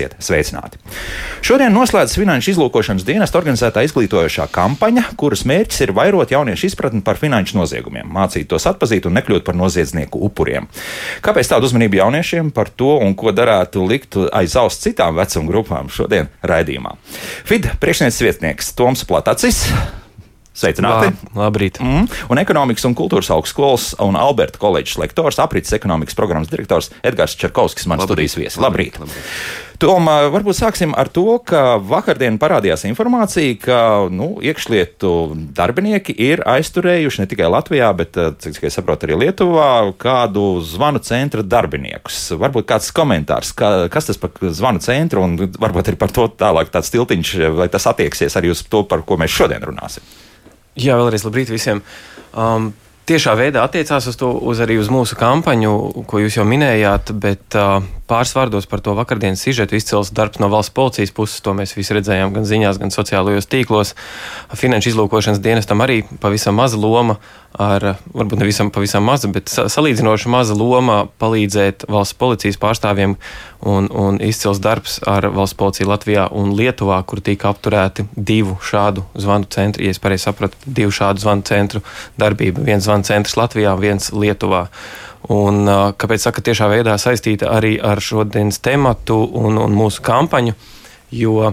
Esiet sveicināti! Šodien noslēdzas Finanšu izlūkošanas dienesta organizētā izglītojošā kampaņa, kuras mērķis ir vairot jauniešu izpratni par finanšu noziegumiem, mācīt tos atpazīt un nekļūt par noziedznieku upuriem. Kāpēc tāda uzmanība jauniešiem par to un ko darētu likt aiz auss citām vecuma grupām šodien raidījumā? FID priekšnieks vietnieks Toms Platacis. Sveicināti! Lā, labrīt! Mm. Un ekonomikas un kultūras augstskolas un Alberta koledžas lektors, aprits ekonomikas programmas direktors Edgars Čerkovskis, mans studijas viesis. Labrīt! labrīt. Tomēr varbūt sāksim ar to, ka vakardien parādījās informācija, ka nu, iekšlietu darbinieki ir aizturējuši ne tikai Latvijā, bet, eh, cik es saprotu, arī Lietuvā kādu zvanu centra darbiniekus. Varbūt kāds komentārs, kā, kas tas par zvanu centru un varbūt arī par to tālāk tāds tiltiņš, vai tas attieksies arī uz to, par ko mēs šodien runāsim. Jā, vēlreiz labrīt visiem. Um, tiešā veidā attiecās uz to, uz arī uz mūsu kampaņu, ko jūs jau minējāt, bet uh, pāris vārdos par to vakardienas sižetu izcils darbs no valsts policijas puses. To mēs visi redzējām gan ziņās, gan sociālajos tīklos. Finanšu izlūkošanas dienestam arī pavisam maza loma, ar, varbūt nevisam pavisam maza, bet salīdzinoši maza loma palīdzēt valsts policijas pārstāvjiem un, un izcils darbs ar valsts policiju Latvijā un Lietuvā, kur tika apturēti divu šādu zvanu centru, ja es pareizi sapratu, divu šādu zvanu centru darbība. Viens zvanu centrs Latvijā, viens Lietuvā. Un, kāpēc saka, tiešā veidā saistīta arī ar šodienas tematu un, un mūsu kampaņu, jo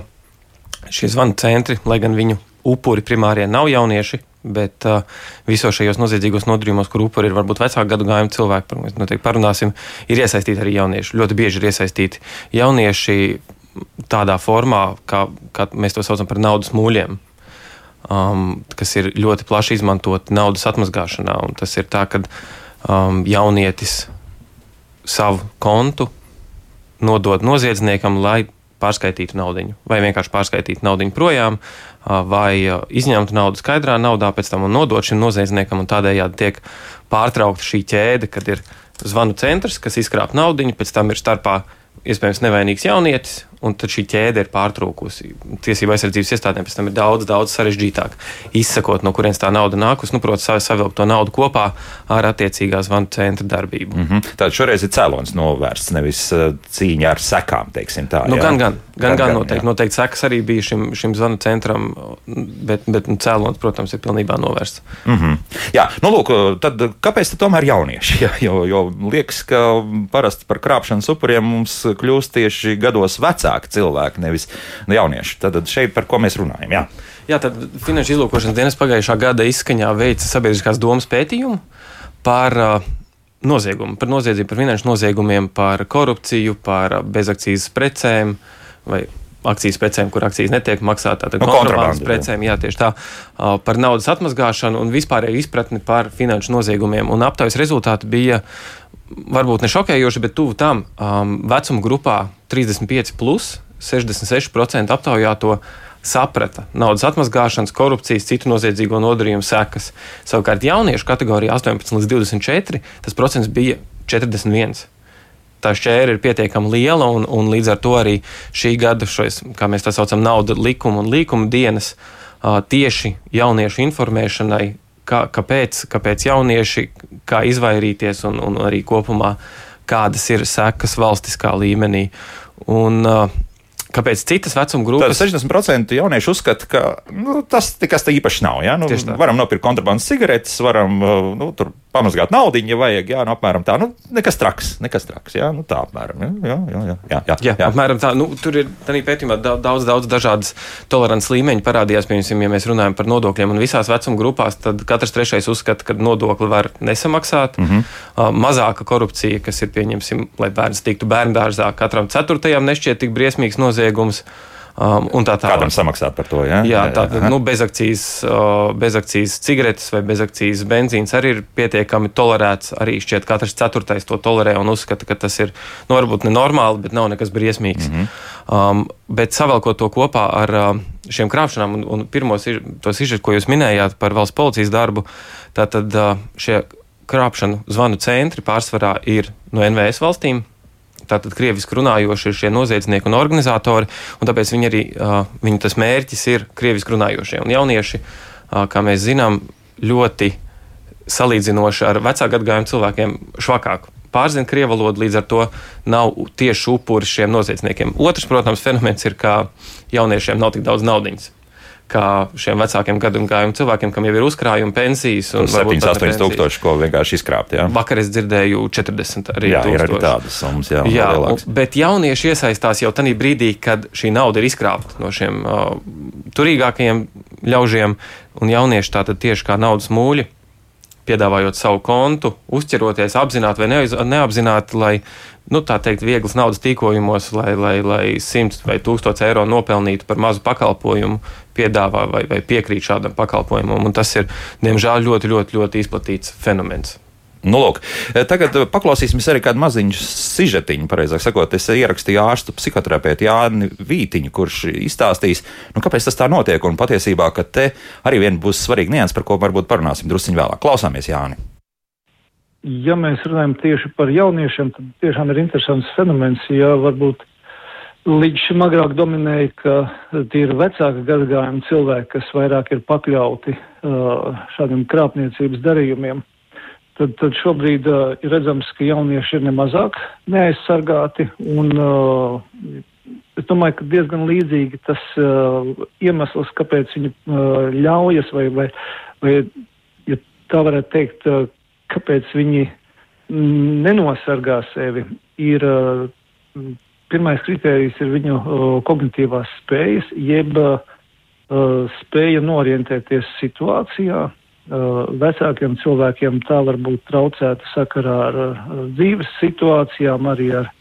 šie zvanu centri, lai gan viņu upuri primārie nav jaunieši, Bet uh, visos šajos noziedzīgos nodarījumos, kur upuri ir varbūt vecāku gadu gājumu cilvēki, par kuriem noteikti parunāsim, ir iesaistīti arī jaunieši. Ļoti bieži ir iesaistīti jaunieši tādā formā, kā, kā mēs to saucam par naudas mūļiem. Um, kas ir ļoti plaši izmantot naudas atmazgāšanā. Tas ir tā, ka um, jaunietis savu kontu nodod noziedzniekam, lai pārskaitītu naudu, vai vienkārši pārskaitītu naudu projām, vai izņemtu naudu skaidrā naudā, pēc tam nodot šim noziedzniekam, un tādējādi tiek pārtraukta šī ķēde, kad ir zvanu centrs, kas izkrāp naudu, pēc tam ir starpā iespējams nevainīgs jaunietis, un tad šī ķēde ir pārtrūkusi. Tiesība aizsardzības iestādēm pēc tam ir daudz, daudz sarežģītāk izsekot, no kurienes tā nauda nākus, nu, protams, savilkt to naudu kopā ar attiecīgā zvanu centra darbību. Mm -hmm. Tātad šoreiz ir cēlonis novērsts, nevis uh, cīņa ar sekām, teiksim tā. Nu, jā? gan, gan, gan, gan, gan noteikti, jā. noteikti sekas arī bija šim, šim zvanu centram, bet, bet nu, cēlonis, protams, ir pilnībā novērsts. Mm -hmm. Jā, nu, lūk, tad kāpēc tad tomēr jaunieši? Jā, jo, jo liekas, ka parasti par krāpšanas upuriem mums kļūst tieši gados vecāki vecāki cilvēki, nevis nu, jaunieši. Tad šeit par ko mēs runājam? Jā, Jā tad Finanšu izlūkošanas dienas pagājušā gada izskaņā veica sabiedriskās domas pētījumu par uh, noziegumu, par noziedzību, par finanšu noziegumiem, par korupciju, par bezakcijas precēm vai akcijas precēm, kur akcijas netiek maksātas, tātad no nu, kontrabandas precēm, jā, tieši tā, par naudas atmazgāšanu un vispārēju izpratni par finanšu noziegumiem. Un aptaujas rezultāti bija varbūt ne šokējoši, bet tuvu tam um, vecuma grupā 35, plus, 66% aptaujāto saprata naudas atmazgāšanas, korupcijas, citu noziedzīgo nodarījumu sekas. Savukārt jauniešu kategorijā 18 līdz 24 tas procents bija 41 tā šķēra ir pietiekami liela, un, un līdz ar to arī šī gada, šois, kā mēs tā saucam, nauda likuma un līkuma dienas tieši jauniešu informēšanai kā, kāpēc, kāpēc jaunieši, kā izvairīties un, un arī kopumā kādas ir sekas valstiskā līmenī. Un, uh, Kāpēc citas vecuma grupas? Tad 60% jauniešu uzskata, ka nu, tas nekas īpaši nav. Ja? Nu, varam nopirkt kontrabandas cigaretes, varam nu, tur pamazgāt naudu, ja vajag. Jā, nu, apmēram tā. Nu, nekas traks, nekas traks. Jā, nu, tā apmēram. Jā, jā, jā, jā, jā, jā, jā. apmēram tā. Nu, tur ir tādā pētījumā daudz, daudz dažādas tolerants līmeņi parādījās. Piemēram, ja mēs runājam par nodokļiem un visās vecuma grupās, tad katrs trešais uzskata, ka nodokli var nesamaksāt. Mm -hmm. Mazāka korupcija, kas ir pieņemsim, lai bērns tiktu bērnu dārzā, katram ceturtajam nešķiet tik briesmīgs noziegums. Um, un tā tālāk. Kādam samaksāt par to? Ja? Jā, tā tad nu, bezakcijas, uh, bezakcijas cigaretes vai bezakcijas benzīns arī ir pietiekami tolerēts. Arī šķiet, ka katrs ceturtais to tolerē un uzskata, ka tas ir nu, varbūt nenormāli, bet nav nekas briesmīgs. Mm -hmm. um, bet savēlkot to kopā ar uh, šiem krāpšanām un, un pirmos tos izžet, ko jūs minējāt par valsts policijas darbu, tātad uh, šie krāpšanu zvanu centri pārsvarā ir no NVS valstīm tātad krieviski runājoši ir šie noziedznieki un organizatori, un tāpēc viņi arī, viņu tas mērķis ir krieviski runājošie. Un jaunieši, kā mēs zinām, ļoti salīdzinoši ar vecāku gadagājumu cilvēkiem švakāk pārzina krievu valodu, līdz ar to nav tieši upuris šiem noziedzniekiem. Otrs, protams, fenomens ir, ka jauniešiem nav tik daudz naudas kā šiem vecākiem gadsimtu cilvēkiem, kam jau ir uzkrājumi, pensijas. 7, 8 tūkstoši, ko vienkārši izkrāpt. Jā. Vakar es dzirdēju 40 arī. Jā, ir arī tādas summas, jā. jā un, bet jaunieši iesaistās jau tajā brīdī, kad šī nauda ir izkrāpta no šiem uh, turīgākajiem ļaužiem, un jaunieši tātad tieši kā naudas mūļi piedāvājot savu kontu, uzķeroties apzināti vai neapzināti, lai, nu, tā teikt, vieglas naudas tīkojumos, lai, lai, lai 100 vai 1000 eiro nopelnītu par mazu pakalpojumu, piedāvā vai, vai piekrīt šādam pakalpojumam. Un tas ir, diemžēl, ļoti, ļoti, ļoti izplatīts fenomens. Nu, lūk, eh, tagad eh, paklausīsimies arī kādu maziņu sižetiņu. Pareizāk sakot, es ierakstīju ārstu psihoterapeitu Jāni Vītiņu, kurš izstāstīs, nu, kāpēc tas tā notiek. Un patiesībā, ka te arī vien būs svarīgi nianses, par ko varbūt parunāsim drusciņā vēlāk. Klausāmies, Jāni! Ja mēs runājam tieši par jauniešiem, tad tiešām ir interesants fenomens. Ja varbūt līdz šim agrāk dominēja, ka tie ir vecāka gadagājuma cilvēki, kas vairāk ir pakļauti šādiem krāpniecības darījumiem tad, tad šobrīd uh, ir redzams, ka jaunieši ir nemazāk neaizsargāti. Un, uh, es domāju, ka diezgan līdzīgi tas uh, iemesls, kāpēc viņi uh, ļaujas, vai, vai, vai ja tā varētu teikt, uh, kāpēc viņi nenosargā sevi, ir uh, pirmais kriterijs ir viņu uh, kognitīvās spējas, jeb uh, spēja norientēties situācijā, Uh, vecākiem cilvēkiem tā var būt traucēta sakarā ar, ar dzīves situācijām, arī ar,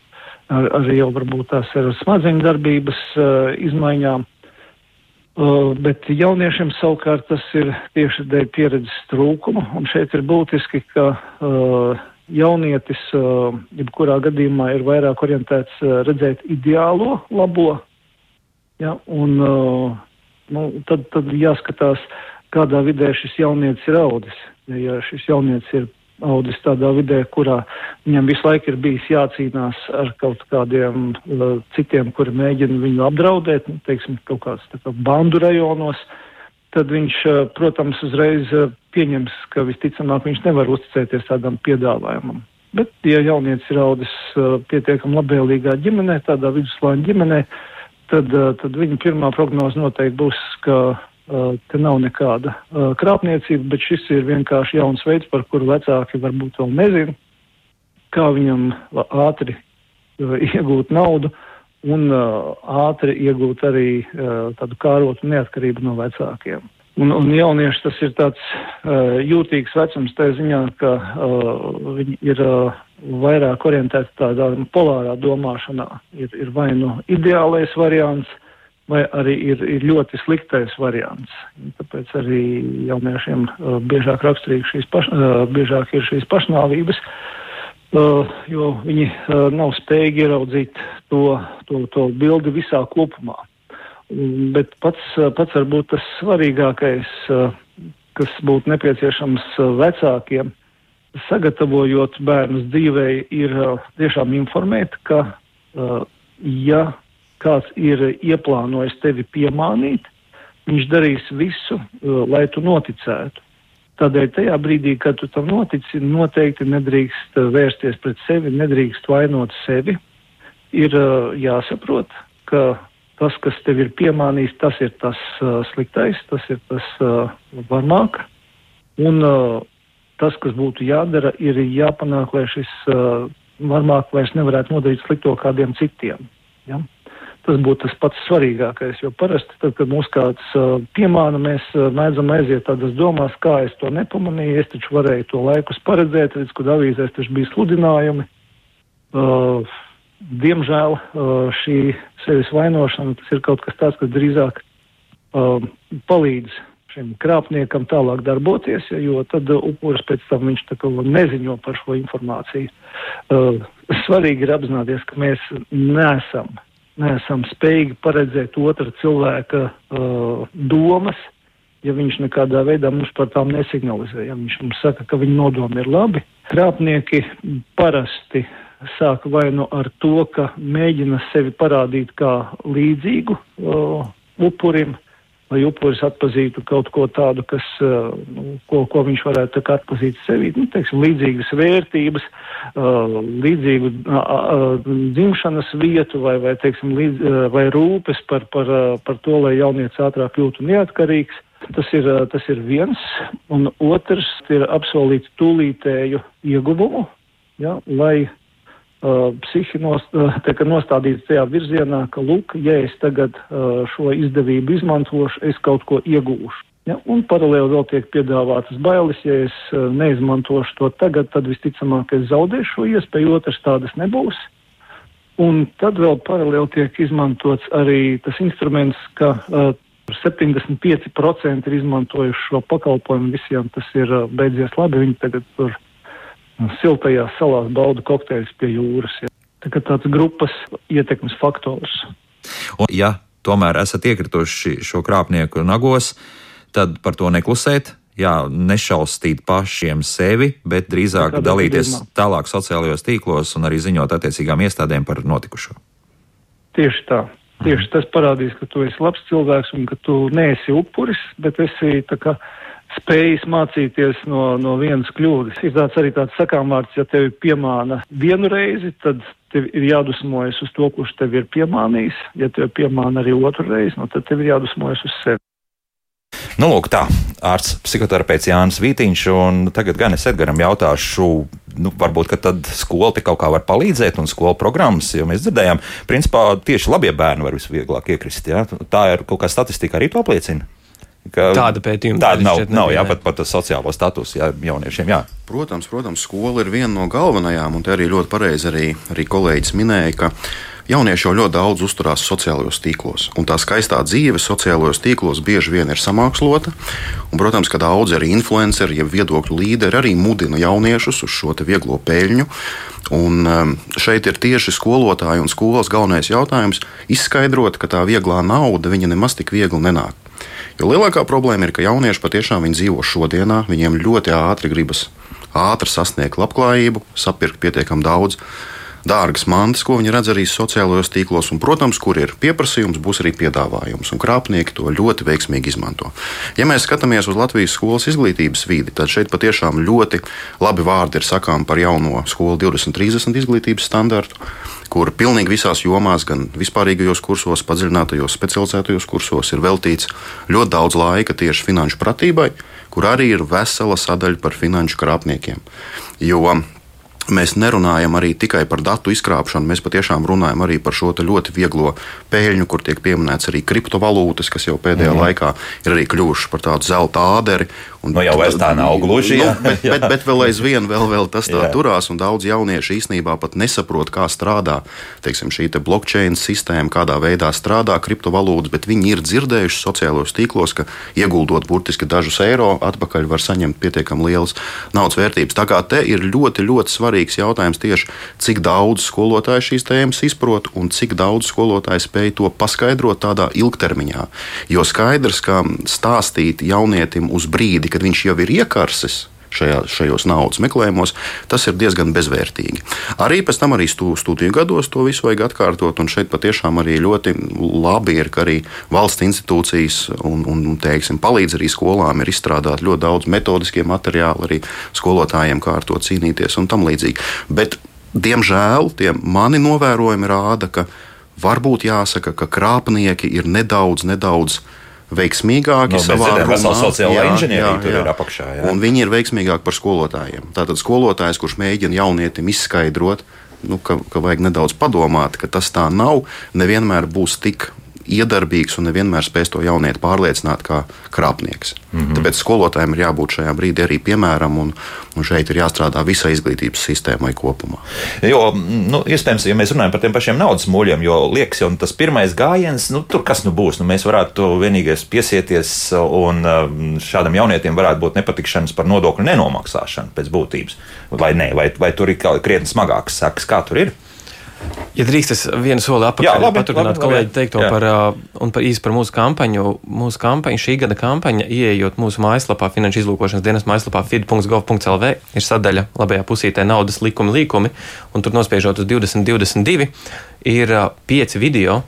ar, arī jau varbūt tās ar smadzeņu darbības uh, izmaiņām. Bet jauniešiem savukārt tas ir tieši dēļ pieredzes trūkuma, un šeit ir būtiski, ka jaunietis jebkurā gadījumā ir vairāk orientēts redzēt ideālo, labo, ja, un nu, tad, tad jāskatās, uh, kādā vidē šis jaunietis ir audis. Ja šis jaunietis ir audis tādā vidē, kurā viņam visu laiku ir bijis jācīnās ar kaut kādiem uh, citiem, kuri mēģina viņu apdraudēt, nu, teiksim, kaut kāds kā bandu rajonos, tad viņš, uh, protams, uzreiz uh, pieņems, ka visticamāk viņš nevar uzticēties tādam piedāvājumam. Bet, ja jaunietis ir audis uh, pietiekam labvēlīgā ģimenē, tādā viduslāņa ģimenē, tad, uh, tad viņa pirmā prognoze noteikti būs, ka Te nav nekāda krāpniecība, bet šis ir vienkārši jauns veids, par kuru vecāki varbūt vēl nezina, kā viņam ātri iegūt naudu un ātri iegūt arī tādu kārotu neatkarību no vecākiem. Un, un jaunieši tas ir tāds uh, jūtīgs vecums, tā ziņā, ka uh, viņi ir uh, vairāk orientēti tādā polārā domāšanā. Ir, ir vai nu ideālais variants, vai arī ir, ir ļoti sliktais variants. Tāpēc arī jauniešiem uh, biežāk šīs, paš, uh, biežāk ir šīs pašnāvības, uh, jo viņi uh, nav spējīgi ieraudzīt to, to, to bildi visā kopumā. Um, bet pats, uh, pats varbūt tas svarīgākais, uh, kas būtu nepieciešams uh, vecākiem, sagatavojot bērnus dzīvei, ir uh, tiešām informēt, ka, uh, ja kāds ir ieplānojis tevi piemānīt, viņš darīs visu, uh, lai tu noticētu. Tādēļ tajā brīdī, kad tu tam notici, noteikti nedrīkst uh, vērsties pret sevi, nedrīkst vainot sevi. Ir jāsaprot, ka tas, kas tev ir piemānījis, tas ir tas uh, sliktais, tas ir tas uh, varmāk. Un uh, tas, kas būtu jādara, ir jāpanāk, lai šis uh, varmāk vairs nevarētu nodarīt slikto kādiem citiem. Ja? Tas būtu tas pats svarīgākais, jo parasti, tad, kad mums kāds uh, piemāna, mēs uh, mēdzam aiziet tādas domās, kā es to nepamanīju, es taču varēju to laikus paredzēt, redz, kad avīzēs taču bija sludinājumi. Uh, diemžēl uh, šī sevis vainošana, tas ir kaut kas tāds, kas drīzāk uh, palīdz šim krāpniekam tālāk darboties, jo tad upuris pēc tam viņš neziņo par šo informāciju. Svarīgi ir apzināties, ka mēs neesam neesam spējīgi paredzēt otra cilvēka uh, domas, ja viņš nekādā veidā mums par tām nesignalizē. Ja viņš mums saka, ka viņa nodomi ir labi, krāpnieki parasti sāk vai nu ar to, ka mēģina sevi parādīt kā līdzīgu uh, upurim, lai upuris atpazītu kaut ko tādu, kas, uh, nu, ko, ko viņš varētu atpazīt sevī, nu, teiksim, līdzīgas vērtības, uh, līdzīgu dzimšanas vietu vai, vai, teiksim, līdz, uh, vai rūpes par, par, par to, lai jaunieci ātrāk kļūtu neatkarīgs. Tas ir, tas ir viens, un otrs ir apsolīt tūlītēju ieguvumu, ja, lai psihi nost, uh, nostādīts tajā virzienā, ka, lūk, ja es tagad uh, šo izdevību izmantošu, es kaut ko iegūšu. Ja, un paralēli vēl tiek piedāvātas bailes, ja es uh, neizmantošu to tagad, tad visticamāk es zaudēšu šo iespēju, otrs tādas nebūs. Un tad vēl paralēli tiek izmantots arī tas instruments, ka uh, 75% ir izmantojuši šo pakalpojumu, visiem tas ir beidzies labi. Viņi tagad tur siltajās salās bauda kokteļus pie jūras. Ja. Tā kā tāds grupas ietekmes faktors. Un, ja tomēr esat iekrituši šo krāpnieku nagos, tad par to neklusēt. Jā, nešaustīt pašiem sevi, bet drīzāk dalīties gadījumā. tālāk sociālajos tīklos un arī ziņot attiecīgām iestādēm par notikušo. Tieši tā. Tieši tas parādīs, ka tu esi labs cilvēks un ka tu neesi upuris, bet esi tā kā spējis mācīties no, no vienas kļūdas. Ir tāds arī tāds sakāmvārds, ja tevi piemāna vienu reizi, tad tev ir jādusmojas uz to, kurš tev ir piemānījis. Ja tev piemāna arī otru reizi, nu, tad tev ir jādusmojas uz sevi. Nu, lūk, tā ārsts psihoterapeits Jānis Vītiņš, un tagad gan es Edgaram jautāšu, nu, varbūt, tad skola te kaut kā var palīdzēt, un skola programmas, jo mēs dzirdējām, principā tieši labie bērni var visvieglāk iekrist. Ja? Tā ir kaut kā statistika arī to apliecina. Tāda pētījuma tāda nav. Nav, jā, pat par to sociālo statusu jā, jauniešiem. Jā. Protams, protams, skola ir viena no galvenajām, un te arī ļoti pareizi arī, arī kolēģis minēja, ka Jaunieši jau ļoti daudz uzturās sociālajos tīklos, un tā skaistā dzīve sociālajos tīklos bieži vien ir samākslota. Un, protams, ka daudzi arī influenceri, ja viedokļu līderi arī mudina jauniešus uz šo vieglo peļņu. Un um, šeit ir tieši skolotāji un skolas galvenais jautājums - izskaidrot, ka tā vieglā nauda nemaz tik viegli nenāk. Jo lielākā problēma ir, ka jaunieši patiešām dzīvo šodienā, viņiem ļoti ātri gribas ātri sasniegt labklājību, sapirkt pietiekami daudz dārgas mantas, ko viņi redz arī sociālajos tīklos, un, protams, kur ir pieprasījums, būs arī piedāvājums, un krāpnieki to ļoti veiksmīgi izmanto. Ja mēs skatāmies uz Latvijas skolas izglītības vidi, tad šeit patiešām ļoti labi vārdi ir sakām par jauno skolu 2030 izglītības standartu kur pilnīgi visās jomās, gan vispārīgajos kursos, padziļinātajos, specializētajos kursos, ir veltīts ļoti daudz laika tieši finanšu pratībai, kur arī ir vesela sadaļa par finanšu krāpniekiem. Jo Mēs nerunājam arī tikai par datu izkrāpšanu, mēs patiešām runājam arī par šo ļoti vieglo peļņu, kur tiek pieminēts arī kriptovalūtas, kas jau pēdējā mm. laikā ir arī kļuvušas par tādu zelta āderi. Un, nu, jau tā nav gluži. Nu, bet, bet, bet vēl aizvien vēl, vēl tas tā jā. turās, un daudz jauniešu īstenībā pat nesaprot, kā strādā teiksim, šī te blockchain sistēma, kādā veidā strādā kriptovalūtas, bet viņi ir dzirdējuši sociālajos tīklos, ka ieguldot burtiski dažus eiro, atpakaļ var saņemt pietiekami lielas naudas vērtības. Tā kā te ir ļoti, ļoti svarīgs jautājums tieši, cik daudz skolotāju šīs tēmas izprot un cik daudz skolotāju spēj to paskaidrot tādā ilgtermiņā. Jo skaidrs, ka stāstīt jaunietim uz brīdi, kad viņš jau ir iekarsis, šajā, šajos naudas meklējumos, tas ir diezgan bezvērtīgi. Arī pēc tam arī studiju gados to visu vajag atkārtot, un šeit patiešām arī ļoti labi ir, ka arī valsts institūcijas un, un teiksim, palīdz arī skolām ir izstrādāt ļoti daudz metodiskie materiāli arī skolotājiem, kā ar to cīnīties un tam līdzīgi. Bet, diemžēl, tie mani novērojumi rāda, ka varbūt jāsaka, ka krāpnieki ir nedaudz, nedaudz veiksmīgāki no, savā runā. Sociālā inženierija tur ir apakšā. Jā. Un viņi ir veiksmīgāki par skolotājiem. Tātad skolotājs, kurš mēģina jaunietim izskaidrot, nu, ka, ka vajag nedaudz padomāt, ka tas tā nav, nevienmēr būs tik iedarbīgs un nevienmēr spēs to jaunieti pārliecināt kā krāpnieks. Mm -hmm. Tāpēc skolotājiem ir jābūt šajā brīdī arī piemēram, un, un šeit ir jāstrādā visai izglītības sistēmai kopumā. Jo, nu, iespējams, ja mēs runājam par tiem pašiem naudas muļiem, jo liekas, jau tas pirmais gājiens, nu, tur kas nu būs, nu, mēs varētu vienīgais piesieties, un um, šādam jaunietim varētu būt nepatikšanas par nodokļu nenomaksāšanu pēc būtības. Vai, ne, vai, vai tur ir krietni smagāks sekas, kā tur ir? Ja drīkst, es vienu soli atpakaļ paturpinātu kolēģi teikto jā. par, un par īsi par mūsu kampaņu. Mūsu kampaņa, šī gada kampaņa, ieejot mūsu mājaslapā, Finanšu izlūkošanas dienas mājaslapā fid.gov.lv, ir sadaļa labajā pusītē naudas likumi, līkumi, un tur nospiežot uz 2022, ir pieci video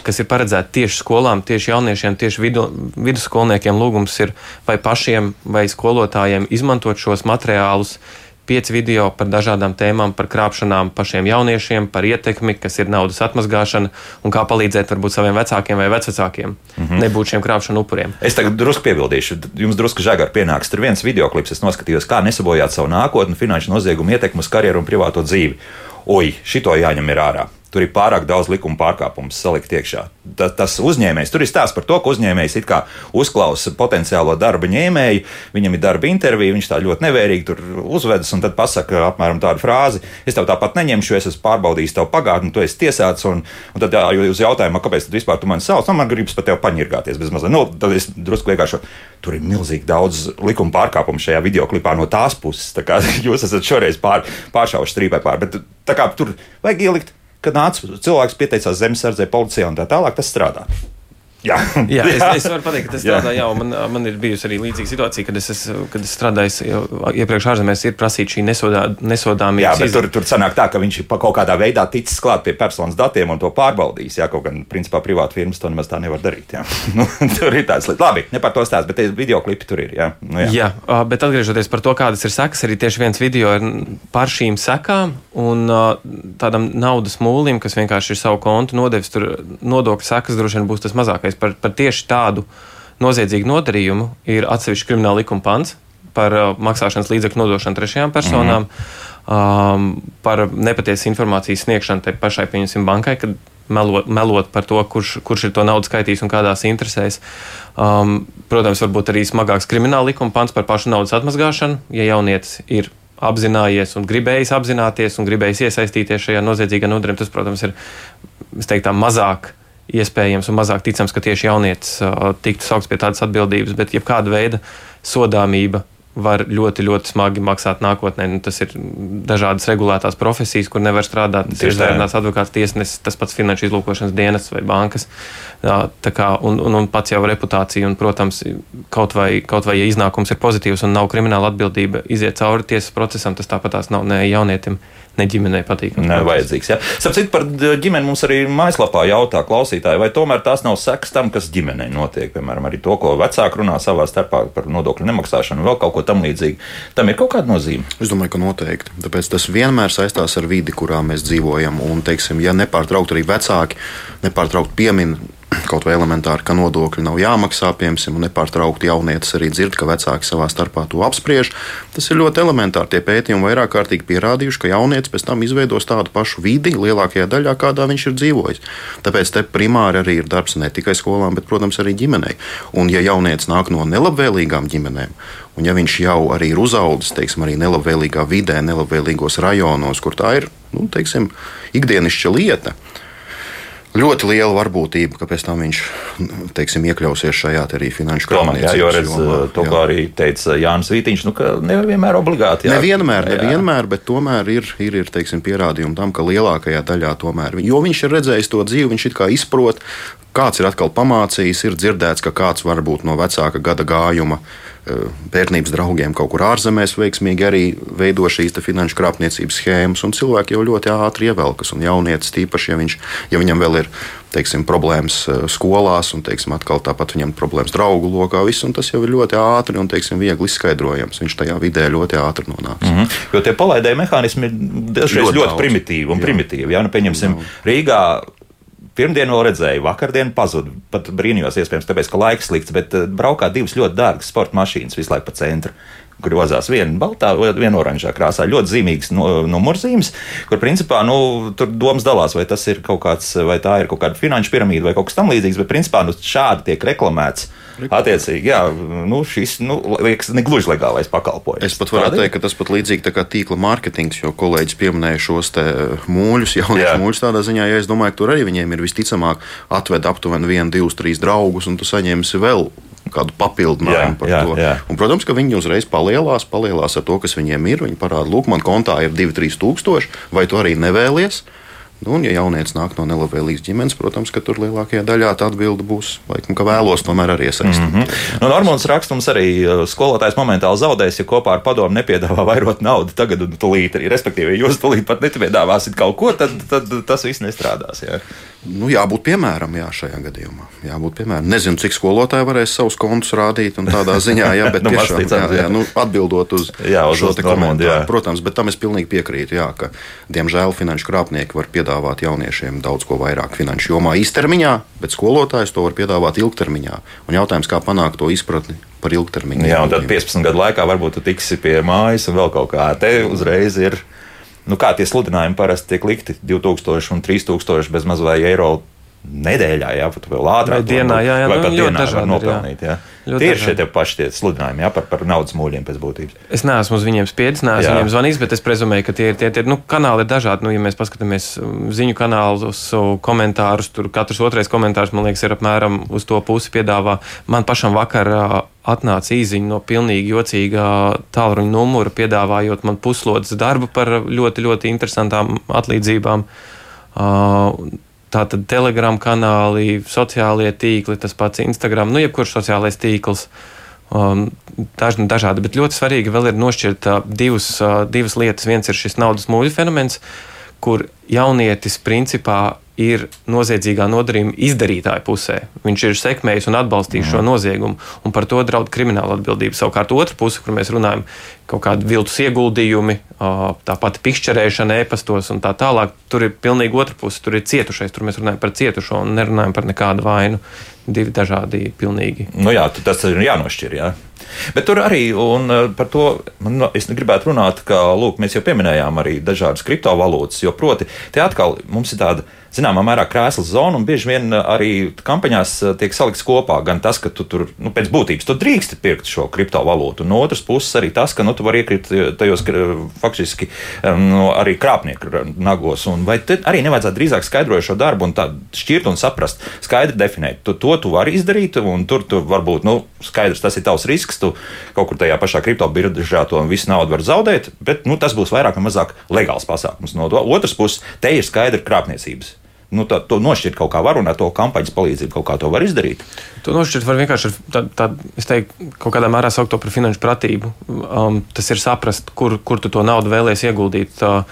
kas ir paredzēti tieši skolām, tieši jauniešiem, tieši vidu, vidusskolniekiem. Lūgums ir vai pašiem, vai skolotājiem izmantot šos materiālus. Pieci video par dažādām tēmām, par krāpšanām pašiem jauniešiem, par ietekmi, kas ir naudas atmazgāšana un kā palīdzēt varbūt saviem vecākiem vai vecvecākiem mm -hmm. nebūt šiem krāpšanu upuriem. Es tagad drusku piebildīšu, jums drusku žagar pienāks. Tur viens video klips, es noskatījos, kā nesabojāt savu nākotni, finanšu noziegumu ietekmi uz karjeru un privāto dzīvi. Oi, šito jāņem ir ārā tur ir pārāk daudz likuma pārkāpumu salikt iekšā. Ta, tas uzņēmējs, tur ir stāsts par to, ka uzņēmējs it kā uzklausa potenciālo darba ņēmēju, viņam ir darba intervija, viņš tā ļoti nevērīgi tur uzvedas un tad pasaka apmēram tādu frāzi: Es tev tāpat neņemšu, es esmu pārbaudījis tavu pagātni, tu esi tiesāts. Un, un tad jā, uz jautājumu, kāpēc tu vispār tu mani sauc, nu, man gribas pat tev paņirgāties bez mazliet. Nu, tad es drusku vienkārši. Tur ir milzīgi daudz likuma pārkāpumu šajā video klipā no tās puses. Tā kā jūs esat šoreiz pār, pāršauši strīpai pār, bet tā kā tur vajag ielikt kad nāca cilvēks pieteicās zemesardzē, policijā un tā tālāk, tas strādā. Jā, jā es, es varu pateikt, ka tas strādā. Jā, man, man ir bijusi arī līdzīga situācija, kad es, es, kad es strādāju iepriekš ārzemēs, ir prasīta šī nesodā, nesodāmība. Jā, bet tur, tur sanāk tā, ka viņš ir kaut kādā veidā ticis klāt pie personas datiem un to pārbaudījis. Jā, kaut gan principā privāta firmas to nemaz tā nevar darīt. Nu, tur ir tāds lietas. Labi, ne par to stāst, bet video klipi tur ir. Jā, nu, jā. jā, bet atgriežoties par to, kādas ir sekas, arī tieši viens video ir par šīm sekām un tādam naudas mūlim, kas vienkārši ir savu kontu nodevis, tur nodokļu sekas droši vien būs tas mazākais Par, par tieši tādu noziedzīgu nodarījumu ir atsevišķi krimināla likuma pants par uh, maksāšanas līdzekļu nodošanu trešajām personām, mm um, par nepatiesu informācijas sniegšanu tai pašai, pieņemsim, bankai, kad melot, melot par to, kurš, kurš ir to naudu skaitījis un kādās interesēs. Um, protams, varbūt arī smagāks krimināla likuma pants par pašu naudas atmazgāšanu, ja jaunietis ir apzinājies un gribējis apzināties un gribējis iesaistīties šajā noziedzīgā nodarījumā. Tas, protams, ir teikt, tā, mazāk iespējams un mazāk ticams, ka tieši jaunietis uh, tiktu saukts pie tādas atbildības, bet jebkāda veida sodāmība var ļoti, ļoti smagi maksāt nākotnē. Nu, tas ir dažādas regulētās profesijas, kur nevar strādāt. Tas ir izvēlēts advokāts, tiesnesis, tas pats finanšu izlūkošanas dienas vai bankas. Tā kā, un, un, un pats jau reputācija, un, protams, kaut vai, kaut vai ja iznākums ir pozitīvs un nav krimināla atbildība, iziet cauri tiesas procesam, tas tāpat tās nav ne jaunietim ne ģimenei patīkami. Nē, vajadzīgs. Ja. Sapratu, par ģimeni mums arī mājaslapā jautā klausītāji, vai tomēr tās nav sekas tam, kas ģimenei notiek. Piemēram, arī to, ko vecāki runā savā starpā par nodokļu nemaksāšanu, vēl kaut ko tam līdzīgu. Tam ir kaut kāda nozīme. Es domāju, ka noteikti. Tāpēc tas vienmēr saistās ar vidi, kurā mēs dzīvojam. Un, teiksim, ja nepārtraukt arī vecāki nepārtraukt piemin kaut vai elementāri, ka nodokļi nav jāmaksā, piemēram, un nepārtraukti jaunietis arī dzird, ka vecāki savā starpā to apspriež. Tas ir ļoti elementāri. Tie pētījumi vairāk kārtīgi pierādījuši, ka jaunietis pēc tam izveidos tādu pašu vidi lielākajā daļā, kādā viņš ir dzīvojis. Tāpēc te primāri arī ir darbs ne tikai skolām, bet, protams, arī ģimenei. Un, ja jaunietis nāk no nelabvēlīgām ģimenēm, un ja viņš jau arī ir uzaudzis, teiksim, arī nelabvēlīgā vidē, nelabvēlīgos rajonos, kur tā ir, nu, teiksim, ikdienišķa lieta, ļoti liela varbūtība, ka pēc tam viņš teiksim, iekļausies šajā arī finanšu krāpniecībā. Jā, jo redz, jomā, to, ko arī teica Jānis Vītiņš, nu, ka nevienmēr obligāti. Jā. Nevienmēr, nevienmēr, bet tomēr ir, ir, ir teiksim, pierādījumi tam, ka lielākajā daļā tomēr, jo viņš ir redzējis to dzīvi, viņš it kā izprot, kāds ir atkal pamācījis, ir dzirdēts, ka kāds varbūt no vecāka gada gājuma Eh, bērnības draugiem kaut kur ārzemēs veiksmīgi arī veido šīs finanšu krāpniecības schēmas, un cilvēki jau ļoti ātri ievelkas. Un jaunietis, tīpaši, ja, viņš, ja viņam vēl ir teiksim, problēmas eh, skolās, un teiksim, atkal tāpat viņam ir problēmas draugu lokā, viss, tas jau ir ļoti ātri un teiksim, viegli izskaidrojams. Viņš tajā vidē ļoti ātri nonāks. Mm -hmm. Jo tie palaidēji mehānismi dažreiz ļoti, ļoti primitīvi un jā. primitīvi. Ja? Nu, pieņemsim, Rīgā Pirmdienu vēl redzēju, vakardien pazuda. Pat brīnījos, iespējams, tāpēc, ka laiks slikts, bet eh, braukā divas ļoti dārgas sporta mašīnas visu laiku pa centru grozās viena baltā, viena oranžā krāsā. Ļoti zīmīgs numurzīmes, kur principā nu, tur domas dalās, vai tas ir kaut kāds, vai tā ir kaut kāda finanšu piramīda vai kaut kas tamlīdzīgs, bet principā nu, šādi tiek reklamēts. Attiecīgi, jā, nu, šis nu, liekas, negluži legālais pakalpojums. Es pat varētu teikt, ka tas pat līdzīgi kā tīkla mārketings, jo kolēģis pieminēja šos mūļus, jauniešu mūļus tādā ziņā, ja es domāju, ka tur arī viņiem ir visticamāk atved aptuveni vienu, divus, trīs draugus, un tu saņemsi vēl kādu papildinājumu par jā, to. Jā. Un, protams, ka viņi uzreiz palielās, palielās ar to, kas viņiem ir. Viņi parāda, lūk, man kontā ir 2-3 tūkstoši, vai tu arī nevēlies? Nu, un, ja jaunietis nāk no nelabvēlīgas ģimenes, protams, ka tur lielākajā daļā tā atbilde būs, laikam, ka vēlos tomēr arī iesaistīt. Mm -hmm. nu, Normāls rakstums arī uh, skolotājs momentāli zaudēs, ja kopā ar padomu nepiedāvā vairot naudu tagad un tūlīt arī. Respektīvi, ja jūs tūlīt pat nepiedāvāsiet kaut ko, tad, tad tas viss nestrādās. Jā. Nu, jābūt piemēram jā, šajā gadījumā. Jābūt piemēram. Nezinu, cik skolotāji varēs savus kontus rādīt un tādā ziņā, jā, bet Nu, tiešām, jā, jā, nu, atbildot uz, Jā, uz- šo komentāru. jā. Protams, bet tam es pilnīgi piekrītu, jā, ka diemžēl finanšu krāpnieki var piedāvāt jauniešiem daudz ko vairāk finanšu jomā īstermiņā, bet skolotājs to var piedāvāt ilgtermiņā. Un jautājums, kā panākt to izpratni par ilgtermiņu. Jā, un tad 15 gadu laikā varbūt tu tiksi pie mājas un vēl kaut kā. Te uzreiz ir. Nu, kā tie sludinājumi parasti tiek likti? 2000 un 3000 bez maz vai eiro nedēļā, jā, pat vēl ātrāk. Vai dienā, jā, jā, vai nu, pat ļoti dienā var jā. nopelnīt. Jā. Ļoti Tie ir šie paši tie sludinājumi, jā, par, par naudas mūļiem pēc būtības. Es neesmu uz viņiem spiedis, neesmu Jā. viņiem zvanījis, bet es prezumēju, ka tie ir tie, tie nu, kanāli ir dažādi. Nu, ja mēs paskatāmies um, ziņu kanālus, uh, komentārus, tur katrs otrais komentārs, man liekas, ir apmēram uz to pusi piedāvā. Man pašam vakar uh, atnāca īziņa no pilnīgi jocīga tālruņa numura, piedāvājot man puslodes darbu par ļoti, ļoti interesantām atlīdzībām. Uh, Tātad telegram kanāli, sociālie tīkli, tas pats Instagram, nu, jebkurš sociālais tīkls. Um, daž, dažādi, bet ļoti svarīgi vēl ir nošķirt uh, divas, uh, divas lietas. Viens ir šis naudas mūļu fenomens, kur jaunietis principā ir noziedzīgā nodarījuma izdarītāja pusē. Viņš ir sekmējis un atbalstījis šo noziegumu, un par to draud krimināla atbildība. Savukārt, otra puse, kur mēs runājam, kaut kādi viltus ieguldījumi, tāpat pikšķerēšana, e-pastos un tā tālāk, tur ir pilnīgi otra puse. Tur ir cietušais, tur mēs runājam par cietušo un nerunājam par nekādu vainu. Divi dažādi pilnīgi. Nu, jā, tas ir jānošķir. Jā. Bet tur arī un, par to man, no- es gribētu runāt, ka lūk, mēs jau pieminējām arī dažādas kriptovalūtas, jo proti, te atkal mums ir tāda zināmā mērā krēsla zona, un bieži vien eh, arī kampaņās eh, tiek salikts kopā gan tas, ka tu tur nu, pēc būtības tu drīksti pirkt šo kriptovalūtu, un no otras puses arī tas, ka nu, tu vari iekrist eh, tajos faktiski nu, arī krāpnieku nagos. Un vai arī nevajadzētu drīzāk skaidrot šo darbu un tā šķirt un saprast, skaidri definēt, tu, to tu vari izdarīt, un tur tu varbūt nu, skaidrs, tas ir tavs risks, tu kaut kur tajā pašā kriptobiržā to visu naudu var zaudēt, bet nu, tas būs vairāk vai mazāk legāls pasākums. No otras puses, te ir skaidra krāpniecības. Nu, tā, to nošķirt kaut kā var, un ar to kampaņas palīdzību kaut kā to var izdarīt. To nošķirt var vienkārši ar tā, es teiktu, kaut kādā mērā saukt to par finanšu pratību. Um, tas ir saprast, kur, kur tu to naudu vēlēsies ieguldīt. Uh,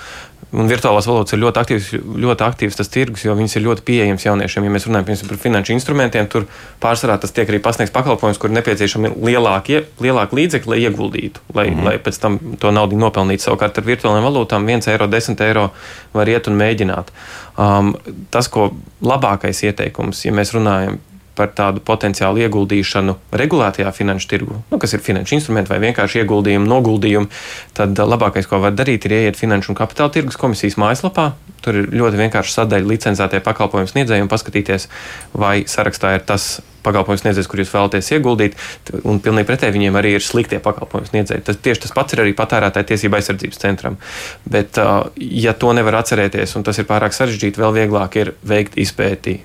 Un virtuālās valodas ir ļoti aktīvs, ļoti aktīvs tas tirgus, jo viņas ir ļoti pieejamas jauniešiem. Ja mēs runājam piemēram, par finanšu instrumentiem, tur pārsvarā tas tiek arī pasniegts pakalpojums, kur nepieciešami lielāki, lielāki līdzekļi, lai ieguldītu, lai, mm -hmm. lai pēc tam to naudu nopelnītu. Savukārt ar virtuālajām valūtām 1 eiro, 10 eiro var iet un mēģināt. Um, tas, ko labākais ieteikums, ja mēs runājam par tādu potenciālu ieguldīšanu regulētajā finanšu tirgu, nu, kas ir finanšu instrumenti vai vienkārši ieguldījumi, noguldījumi, tad uh, labākais, ko var darīt, ir ieiet Finanšu un Kapitāla tirgus komisijas mājaslapā. Tur ir ļoti vienkārši sadaļa licencētie pakalpojumu sniedzēji un paskatīties, vai sarakstā ir tas pakalpojumu sniedzējs, kur jūs vēlaties ieguldīt, un pilnīgi pretēji viņiem arī ir sliktie pakalpojumu sniedzēji. Tas tieši tas pats ir arī patērētāja tiesība aizsardzības centram. Bet, uh, ja to nevar atcerēties, un tas ir pārāk sarežģīti, vēl vieglāk ir veikt izpēti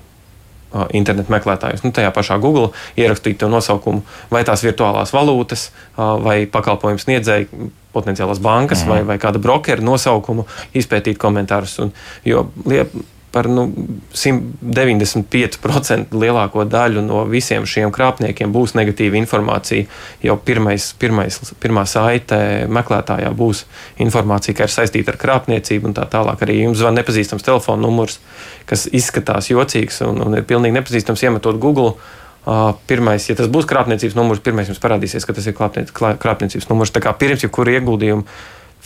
internetu meklētājus. Nu, tajā pašā Google ierakstīt to nosaukumu, vai tās virtuālās valūtas, vai pakalpojumu sniedzēji, potenciālās bankas mm. vai, vai kāda brokera nosaukumu, izpētīt komentārus. Un, jo lie, par nu, 195% lielāko daļu no visiem šiem krāpniekiem būs negatīva informācija. Jau pirmais, pirmais, pirmā saite meklētājā būs informācija, ka ir saistīta ar krāpniecību un tā tālāk. Arī jums zvan nepazīstams telefona numurs, kas izskatās jocīgs un, un ir pilnīgi nepazīstams iemetot Google. Uh, pirmais, ja tas būs krāpniecības numurs, pirmais jums parādīsies, ka tas ir krāpniecības numurs. Tā kā pirms jebkura ieguldījuma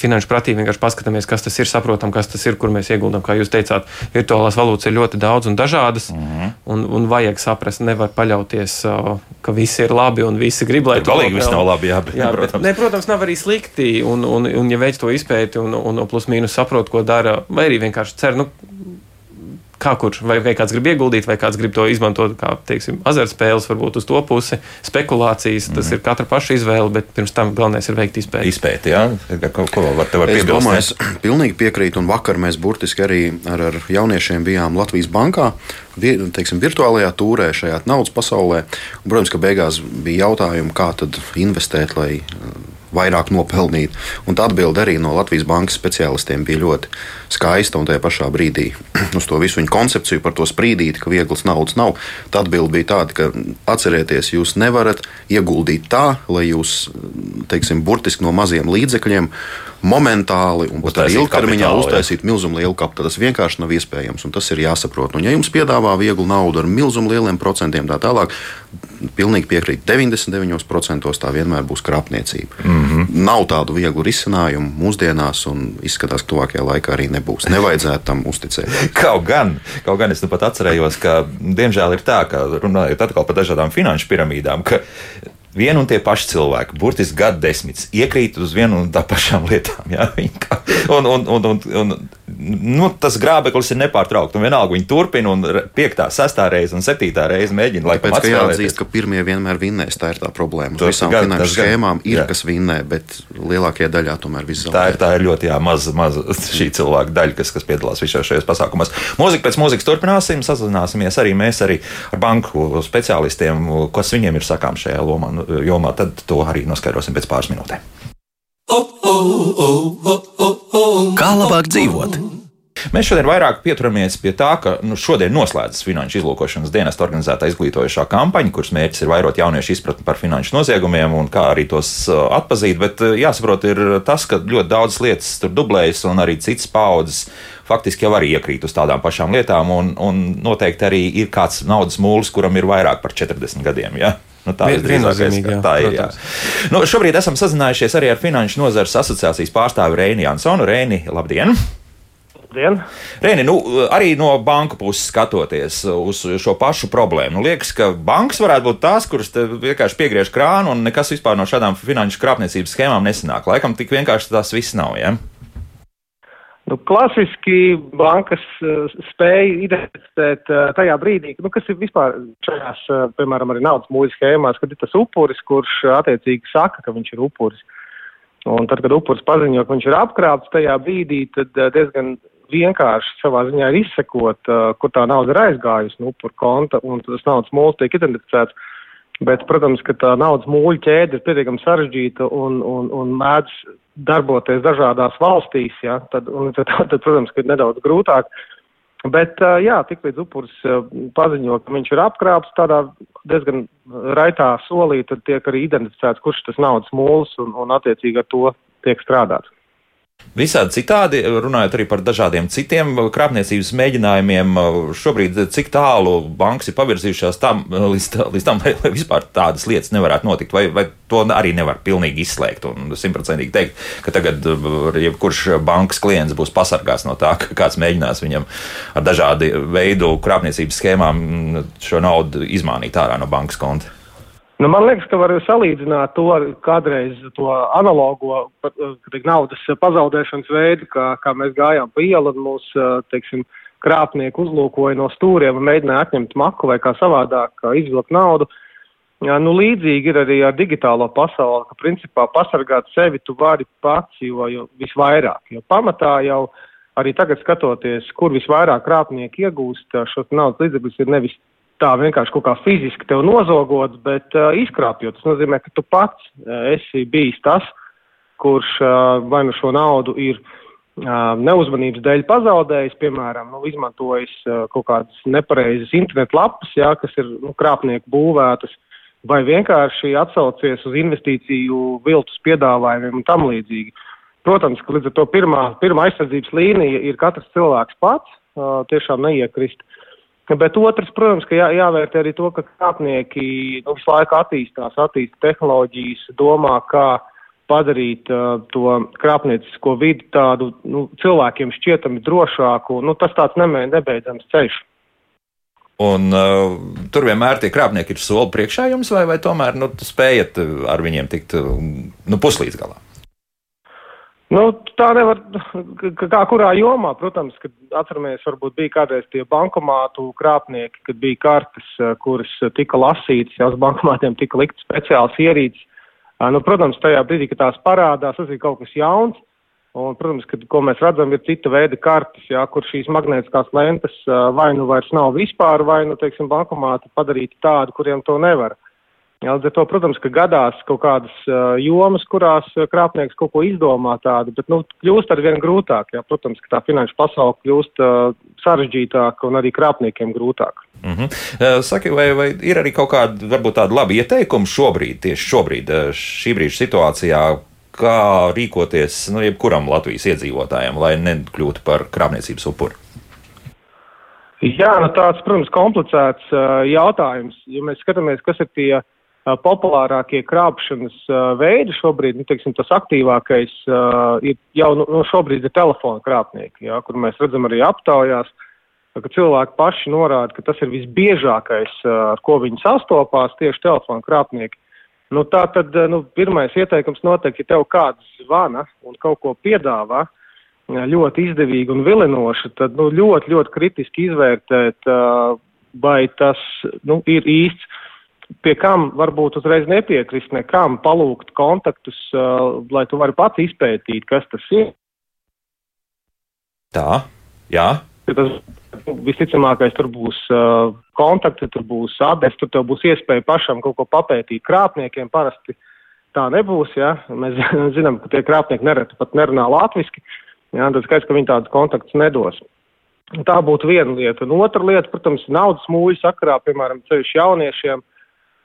finanšu pratīgi vienkārši paskatāmies, kas tas ir, saprotam, kas tas ir, kur mēs ieguldām. Kā jūs teicāt, virtuālās valūtas ir ļoti daudz un dažādas, mm -hmm. un, un vajag saprast, nevar paļauties, ka visi ir labi un visi grib, lai Tur galīgi viss nav labi, jā, bet, Jā, protams. bet, ne, protams, nav arī slikti. Un, un, un ja veids to izpēti un, un, un plus mīnus saprot, ko dara, vai arī vienkārši cer, nu, kā kurš, vai, vai kāds grib ieguldīt, vai kāds grib to izmantot kā, teiksim, azartspēles, varbūt uz to pusi, spekulācijas. Tas mm -hmm. ir katra paša izvēle, bet pirms tam galvenais ir veikt izpēti. Izpēti, jā, ko, ko vēl var te var Es domāju, es pilnīgi piekrītu, un vakar mēs burtiski arī ar, ar jauniešiem bijām Latvijas bankā, teiksim, virtuālajā tūrē, šajā naudas pasaulē. Un, protams, ka beigās bija jautājumi, kā tad investēt, lai vairāk nopelnītu. Un tā atbilde arī no Latvijas bankas speciālistiem bija ļoti skaista, un tajā pašā brīdī uz to visu viņu koncepciju par to sprīdīt, ka vieglas naudas nav. Tā atbilde bija tāda, ka atcerieties, jūs nevarat ieguldīt tā, lai jūs, teiksim, burtiski no maziem līdzekļiem momentāli un pat arī ilgtermiņā uztaisīt milzumu lielu kapitālu. Tas vienkārši nav iespējams, un tas ir jāsaprot. Un, ja jums piedāvā vieglu naudu ar milzumu lieliem procentiem, tā tālāk, pilnīgi piekrīt. 99% tā vienmēr būs krāpniecība. Mm. -hmm. Nav tādu vieglu risinājumu mūsdienās, un izskatās, ka tuvākajā laikā arī nebūs. Nevajadzētu tam uzticēt. Kaut gan, kaut gan es nu pat atcerējos, ka diemžēl ir tā, ka runājot atkal par dažādām finanšu piramīdām, ka vienu un tie paši cilvēki, burtiski gadu desmitus, iekrīt uz vienu un tā pašām lietām. Ja? Kā- Un, un, un, un, un, nu, tas grābeklis ir nepārtraukti. Un vienalga viņi turpina, un piektā, sestā reize un septītā reize mēģina Tāpēc, atspēlēties. jāatzīst, ka pirmie vienmēr vinnēs. Tā ir tā problēma. Tas visām gan, finanšu schēmām ir Jā. kas vinnē, bet lielākajā daļā tomēr viss Tā zaudē. ir, tā ir ļoti jā, maza, maza šī cilvēka daļa, kas, kas piedalās visos šajos pasākumos. Mūzika pēc mūzikas turpināsim, sazināsimies arī mēs arī ar banku speciālistiem, kas viņiem ir sakām šajā lomā, nu, jomā. Tad to arī noskaidrosim pēc pāris minūtēm. Kā labāk dzīvot? Mēs šodien vairāk pieturamies pie tā, ka nu, šodien noslēdzas Finanšu izlūkošanas dienesta organizētā izglītojošā kampaņa, kuras mērķis ir vairot jauniešu izpratni par finanšu noziegumiem un kā arī tos uh, atpazīt. Bet uh, jāsaprot, ir tas, ka ļoti daudzas lietas tur dublējas un arī citas paudzes faktiski jau arī iekrīt uz tādām pašām lietām. Un, un noteikti arī ir kāds naudas mūlis, kuram ir vairāk par 40 gadiem. Ja? Nu, tā ir ka tā ir. Jā. Nu, šobrīd esam sazinājušies arī ar Finanšu nozares asociācijas pārstāvi Reini Jansonu. Reini, labdien! Dien. Rēni, nu, arī no banku puses skatoties uz šo pašu problēmu, nu, liekas, ka bankas varētu būt tās, kuras te vienkārši piegriež krānu un nekas vispār no šādām finanšu krāpniecības schēmām nesanāk. Laikam tik vienkārši tas viss nav. Ja? Nu, klasiski bankas uh, spēja identificēt uh, tajā brīdī, nu, kas ir vispār šajās, uh, piemēram, arī naudas mūža schēmās, kad ir tas upuris, kurš attiecīgi saka, ka viņš ir upuris. Un tad, kad upuris paziņo, ka viņš ir apkrāpts tajā brīdī, tad diezgan vienkārši savā ziņā ir izsekot, kur tā nauda ir aizgājusi no upura konta, un tas naudas mūls tiek identificēts. Bet, protams, ka tā naudas mūļa ķēde ir pietiekami sarežģīta un, un, un mēdz darboties dažādās valstīs, ja, tad, tad, tad, protams, ir nedaudz grūtāk. Bet, jā, tik līdz upuris paziņo, ka viņš ir apkrāpts tādā diezgan raitā solī, tad tiek arī identificēts, kurš tas naudas mūls un, un attiecīgi ar to tiek strādāts. Visādi citādi, runājot arī par dažādiem citiem krāpniecības mēģinājumiem, šobrīd cik tālu bankas ir pavirzījušās tam, līdz, līdz tam, lai, lai vispār tādas lietas nevarētu notikt, vai, vai to arī nevar pilnīgi izslēgt un simtprocentīgi teikt, ka tagad uh, jebkurš bankas klients būs pasargāts no tā, ka kāds mēģinās viņam ar dažādu veidu krāpniecības schēmām mm, šo naudu izmānīt ārā no bankas konta. Nu, man liekas, ka var salīdzināt to ar kādreiz to analogo pat, eh, teik, naudas pazaudēšanas veidu, kā, kā mēs gājām pa ielu un mūs, eh, teiksim, krāpnieki uzlūkoja no stūriem un mēģināja atņemt maku vai kā savādāk kā izvilkt naudu. Jā, nu, līdzīgi ir arī ar digitālo pasauli, ka principā pasargāt sevi tu vari pats, jo, jo visvairāk. Jo pamatā jau arī tagad skatoties, kur visvairāk krāpnieki iegūst eh, šos naudas līdzekļus, ir nevis tā vienkārši kaut kā fiziski tev nozogot, bet uh, izkrāpjot. Tas nozīmē, ka tu pats uh, esi bijis tas, kurš uh, vai nu šo naudu ir uh, neuzmanības dēļ pazaudējis, piemēram, nu, izmantojis uh, kaut kādas nepareizas internetlapas, jā, kas ir nu, krāpnieku būvētas, vai vienkārši atsaucies uz investīciju viltus piedāvājumiem un tam līdzīgi. Protams, ka līdz ar to pirmā, pirmā aizsardzības līnija ir katrs cilvēks pats, uh, tiešām neiekrist. Bet otrs, protams, ka jā, jāvērtē arī to, ka krāpnieki nu, visu laiku attīstās, attīsta tehnoloģijas, domā, kā padarīt uh, to krāpniecisko vidi tādu nu, cilvēkiem šķietami drošāku. Nu, tas tāds nemē, nebeidzams ceļš. Un, uh, tur vienmēr tie krāpnieki ir soli priekšā jums, vai, vai tomēr nu, spējat uh, ar viņiem tikt uh, nu, puslīdz galā? Nu, tā nevar, kā kurā jomā, protams, kad atceramies, varbūt bija kādreiz tie bankomātu krāpnieki, kad bija kartes, eh, kuras tika lasītas, jau uz bankomātiem tika likt speciāls ierīces. Eh, Nu, protams, tajā brīdī, kad tās parādās, tas ir kaut kas jauns. Un, protams, kad, ko mēs redzam, ir cita veida kartes, jā, kur šīs magnētiskās lentes eh, vai nu vairs nav vispār, vai nu, teiksim, bankomāti padarīti tādi, kuriem to nevar. Jā, līdz ar to, protams, ka gadās kaut kādas jomas, kurās krāpnieks kaut ko izdomā tādu, bet, nu, kļūst ar vien grūtāk, jā, protams, ka tā finanšu pasaule kļūst uh, sarežģītāka un arī krāpniekiem grūtāk. Uh -huh. Saki, vai, vai ir arī kaut kāda, varbūt tāda laba ieteikuma šobrīd, tieši šobrīd, šī brīža situācijā, kā rīkoties nu, jebkuram Latvijas iedzīvotājam, lai nekļūtu par krāpniecības upuri? Jā, nu tāds, protams, komplicēts uh, jautājums. Ja mēs skatāmies, kas ir tie uh, populārākie krāpšanas veidi šobrīd, nu, teiksim, tas aktīvākais ir jau nu, nu, šobrīd ir telefona krāpnieki, jā, kur mēs redzam arī aptaujās, ka cilvēki paši norāda, ka tas ir visbiežākais, ar ko viņi sastopās, tieši telefona krāpnieki. Nu, tā tad nu, pirmais ieteikums noteikti, ja tev kāds zvana un kaut ko piedāvā, uh, ļoti izdevīga un vilinoša, tad nu, ļoti, ļoti kritiski izvērtēt, vai tas nu, ir īsts, pie kam varbūt uzreiz nepiekrist nekam, palūgt kontaktus, lai tu vari pats izpētīt, kas tas ir. Tā, jā. Tas visticamākais tur būs uh, kontakti, tur būs adrese, tur tev būs iespēja pašam kaut ko papētīt. Krāpniekiem parasti tā nebūs, ja mēs zinām, ka tie krāpnieki nereti pat nerunā latviski. Uh, Jā, tad skaidrs, ka viņi tādus kontaktus nedos. Tā būtu viena lieta. Un otra lieta, protams, naudas mūļu sakarā, piemēram, ceļš jauniešiem,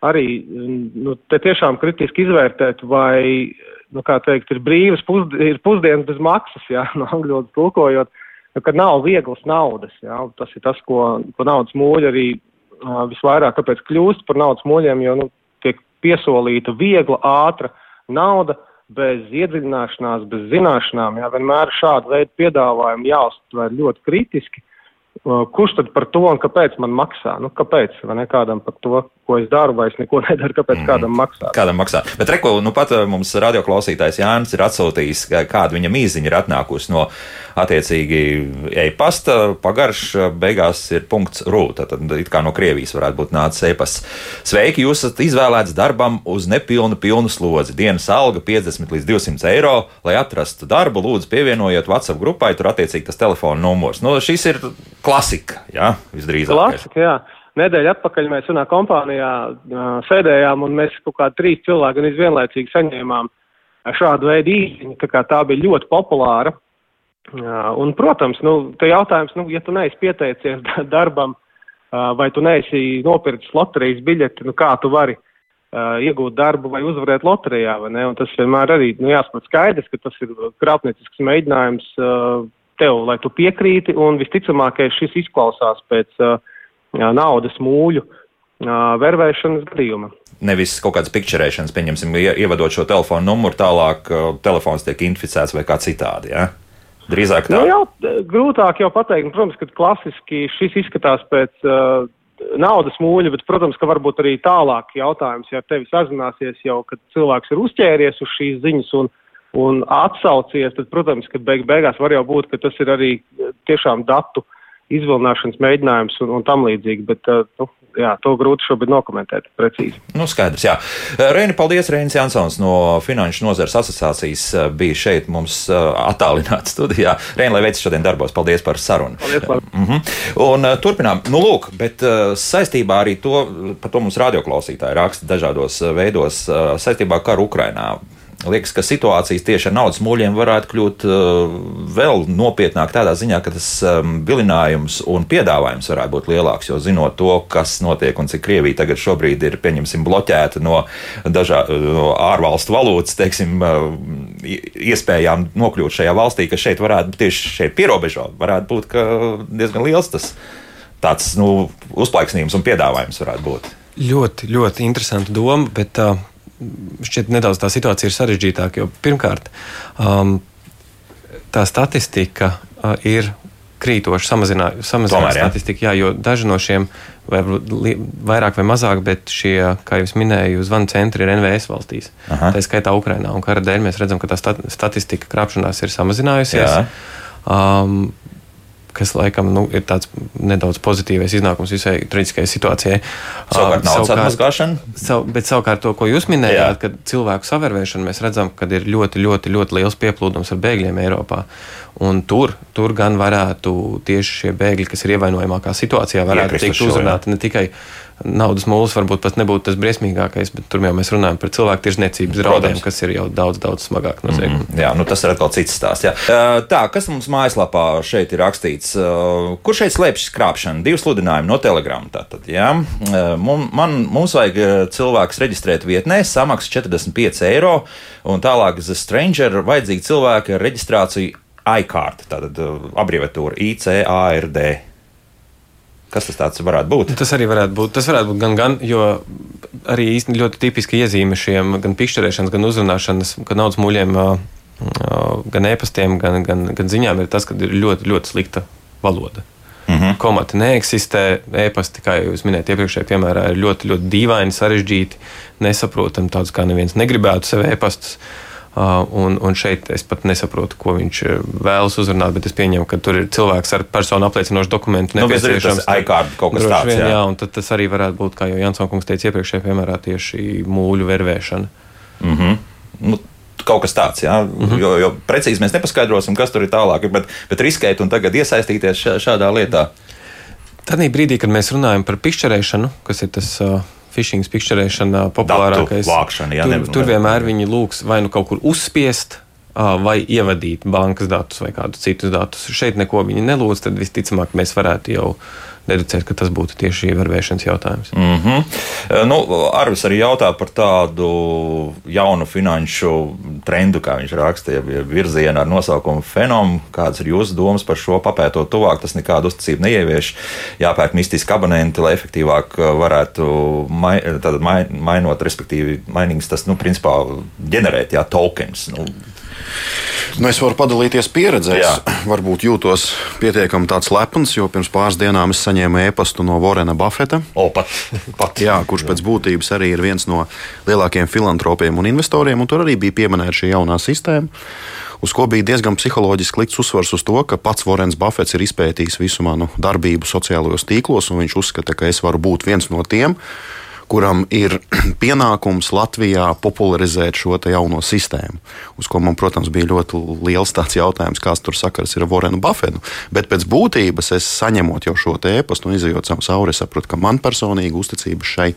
arī nu, te tiešām kritiski izvērtēt, vai, nu, kā teikt, ir brīvas pusd ir pusdienas bez maksas, jā, no angļu valodas tulkojot, nu, ka nav vieglas naudas, jā, tas ir tas, ko, ko naudas mūļi arī uh, visvairāk, kāpēc kļūst par naudas mūļiem, jo, nu, tiek piesolīta viegla, ātra nauda, bez iedziļināšanās, bez zināšanām, jā, vienmēr šādu veidu piedāvājumu jāuztver ļoti kritiski. Uh, kurš tad par to un kāpēc man maksā? Nu, kāpēc? Vai ne kādam par to, ko es daru, vai es neko nedaru, kāpēc mm. kādam maksā? Kādam maksā. Bet reko, nu pat uh, mums radioklausītājs Jānis ir atsūtījis, kāda viņa mīziņa ir atnākusi no attiecīgi e-pasta. Pagarš uh, beigās ir punkts rū, tad it kā no Krievijas varētu būt nācis e-pasts. Sveiki, jūs esat izvēlēts darbam uz nepilnu pilnu slodzi. Dienas alga 50 līdz 200 eiro. Lai atrastu darbu, lūdzu pievienojiet WhatsApp grupai, tur attiecīgi tas telefona numurs. Nu, šis ir klasika, jā, visdrīzāk. Klasika, jā. Nedēļa atpakaļ mēs vienā kompānijā sēdējām un mēs kaut kā trīs cilvēki gan izvienlaicīgi saņēmām šādu veidu īziņu, tā kā tā bija ļoti populāra. Un, protams, nu, te jautājums, nu, ja tu neesi pieteicies darbam vai tu neesi nopircis loterijas biļeti, nu, kā tu vari uh, iegūt darbu vai uzvarēt loterijā, vai ne? Un tas vienmēr arī, nu, jāsaprot skaidrs, ka tas ir krāpniecisks mēģinājums uh, tev, lai tu piekrīti, un visticamākais šis izklausās pēc uh, naudas mūļu uh, vervēšanas gadījuma. Nevis kaut kādas pikčerēšanas, pieņemsim, ievadot šo telefonu numuru, tālāk uh, telefons tiek inficēts vai kā citādi. Ja? Drīzāk tā. Nu, jā, grūtāk jau pateikt. Protams, ka klasiski šis izskatās pēc uh, naudas mūļa, bet, protams, ka varbūt arī tālāk jautājums, ja tevi sazināsies jau, kad cilvēks ir uzķēries uz šīs ziņas un, un atsaucies, tad, protams, ka beig beigās var jau būt, ka tas ir arī tiešām datu izvilināšanas mēģinājums un, un tam līdzīgi, bet uh, nu, jā, to grūti šobrīd nokomentēt precīzi. Nu, skaidrs, jā. Reini, paldies, Reinis Jansons no Finanšu nozares asociācijas uh, bija šeit mums uh, attālināts studijā. Reini, lai veids šodien darbos, paldies par sarunu. Paldies, par. Mm -hmm. Un uh, turpinām. Nu, lūk, bet uh, saistībā arī to, par to mums radioklausītāji raksta dažādos veidos uh, saistībā ar karu Ukrainā. Liekas, ka situācijas tieši ar naudas mūļiem varētu kļūt uh, vēl nopietnāk tādā ziņā, ka tas um, vilinājums un piedāvājums varētu būt lielāks. Jo zinot to, kas notiek un cik Krievija tagad šobrīd ir bloķēta no dažādu no ārvalstu valūtas, teiksim, uh, iespējām nokļūt šajā valstī, ka šeit varētu tieši šeit pierobežot, varētu būt diezgan liels tas tāds nu, uzplaiksnījums un piedāvājums varētu būt. Ļoti, ļoti interesanta doma, bet uh, šķiet, nedaudz tā situācija ir sarežģītāka. Jo pirmkārt, um, tā statistika uh, ir krītoši samazināta statistika, jā, jo daži no šiem, vai vairāk vai mazāk, bet šie, kā jau minēju, zvanu centri ir NVS valstīs. Aha. Tā skaitā Ukrainā. Un kara dēļ mēs redzam, ka tā statistika krāpšanās ir samazinājusies. Jā. Um, kas laikam nu, ir tāds nedaudz pozitīvais iznākums visai traģiskajai situācijai. Savukārt, uh, naudas atmaskāšana. Sav, bet savukārt to, ko jūs minējāt, kad cilvēku savērvēšana, mēs redzam, ka ir ļoti, ļoti, ļoti liels pieplūdums ar bēgļiem Eiropā. Un tur, tur gan varētu tieši šie bēgļi, kas ir ievainojamākā situācijā, varētu tikt uzrunāti ne tikai naudas mūlis varbūt pat nebūtu tas briesmīgākais, bet tur jau mēs runājam par cilvēku tirzniecības draudiem, kas ir jau daudz, daudz smagāk noziegumi. Mm -hmm. Jā, nu tas ir atkal cits stāsts. Jā. Tā, kas mums mājaslapā šeit ir rakstīts? Kur šeit slēpjas krāpšana? Divi sludinājumi no Telegram. Tātad, jā. Man, man, mums vajag cilvēks reģistrēt vietnē, samaksa 45 eiro, un tālāk The Stranger vajadzīgi cilvēki ar reģistrāciju iCard, tātad abreviatūra ICARD. Kas tas varētu būt? Tas arī varētu būt. Tas varētu būt gan, gan jo arī īstenībā ļoti tipiski iezīme šiem gan pišķerēšanas, gan uzrunāšanas, gan naudas muļiem, gan e-pastiem, gan, gan, gan ziņām ir tas, ka ir ļoti, ļoti slikta valoda. Mm -hmm. Komati neeksistē, e-pasti, kā jūs minējāt, iepriekšējā piemērā ir ļoti, ļoti dīvaini, sarežģīti, nesaprotami, tādus kā neviens negribētu sev e-pastus. Uh, un, un šeit es pat nesaprotu, ko viņš uh, vēlas uzrunāt, bet es pieņemu, ka tur ir cilvēks ar personu apliecinošu dokumentu. Nu, tas ir kaut kas tāds. Vien, jā. jā, un tas arī varētu būt, kā jau Jansons teica iepriekšējā piemērā, tieši mūļu vervēšana. Mm -hmm. nu, kaut kas tāds. Jā, mm -hmm. jo, jo precīzi mēs nepaskaidrosim, kas tur ir tālāk, bet, bet riskēt un tagad iesaistīties šādā lietā. Tad brīdī, kad mēs runājam par pišķerēšanu, kas ir tas uh, phishing, pikšķerēšana populārākais. Vākšana, jā, tur, nevar, tur vienmēr viņi lūgs vai nu kaut kur uzspiest, vai ievadīt bankas datus vai kādus citus datus. Šeit neko viņi nelūdz, tad visticamāk mēs varētu jau deducēt, ka tas būtu tieši ievērošanas jautājums. Mm -hmm. nu, Arvis arī jautā par tādu jaunu finanšu trendu, kā viņš rakstīja, virzienu ar nosaukumu Fenom. Kādas ir jūsu domas par šo papētot tuvāk? Tas nekādu uzticību neievieš. Jāpērk mistiski abonenti, lai efektīvāk varētu mai, mainot, respektīvi, mainīgs tas, nu, principā, ģenerēt, jā, tokens. Nu, Nu, es varu padalīties pieredzē. Varbūt jūtos pietiekami lepns, jo pirms pāris dienām es saņēmu e-pastu no Vorena Buffeta. O, pat, pat. Jā, kurš pēc būtības arī ir viens no lielākajiem filantropiem un investoriem, un tur arī bija pieminēta šī jaunā sistēma. Uz ko bija diezgan psiholoģiski likts uzsvars uz to, ka pats Vorens Buffets ir izpētījis visu manu darbību sociālajos tīklos, un viņš uzskata, ka es varu būt viens no tiem, kuram ir pienākums Latvijā popularizēt šo jauno sistēmu. Uz ko man, protams, bija ļoti liels jautājums, kāds tur sakars ir ar Vorenu Buffetu. Bet pēc būtības es saņemot jau šo e-pastu un izjūt savu sauri, saprotu, ka man personīgi uzticības šai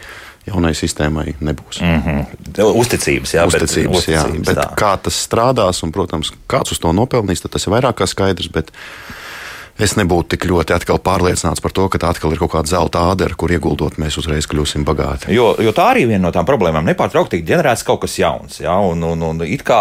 jaunai sistēmai nebūs. Mm -hmm. Uzticības, jā, uzticības, bet, jā, uzticības, bet kā tas strādās un, protams, kāds uz to nopelnīs, tas ir vairāk kā skaidrs. Bet, es nebūtu tik ļoti pārliecināts par to, ka tā atkal ir kaut kāda zelta ādera, kur ieguldot, mēs uzreiz kļūsim bagāti. Jo, jo tā arī ir viena no tām problēmām. Nepārtraukti tiek ģenerēts kaut kas jauns. Ja? Un, un, un it kā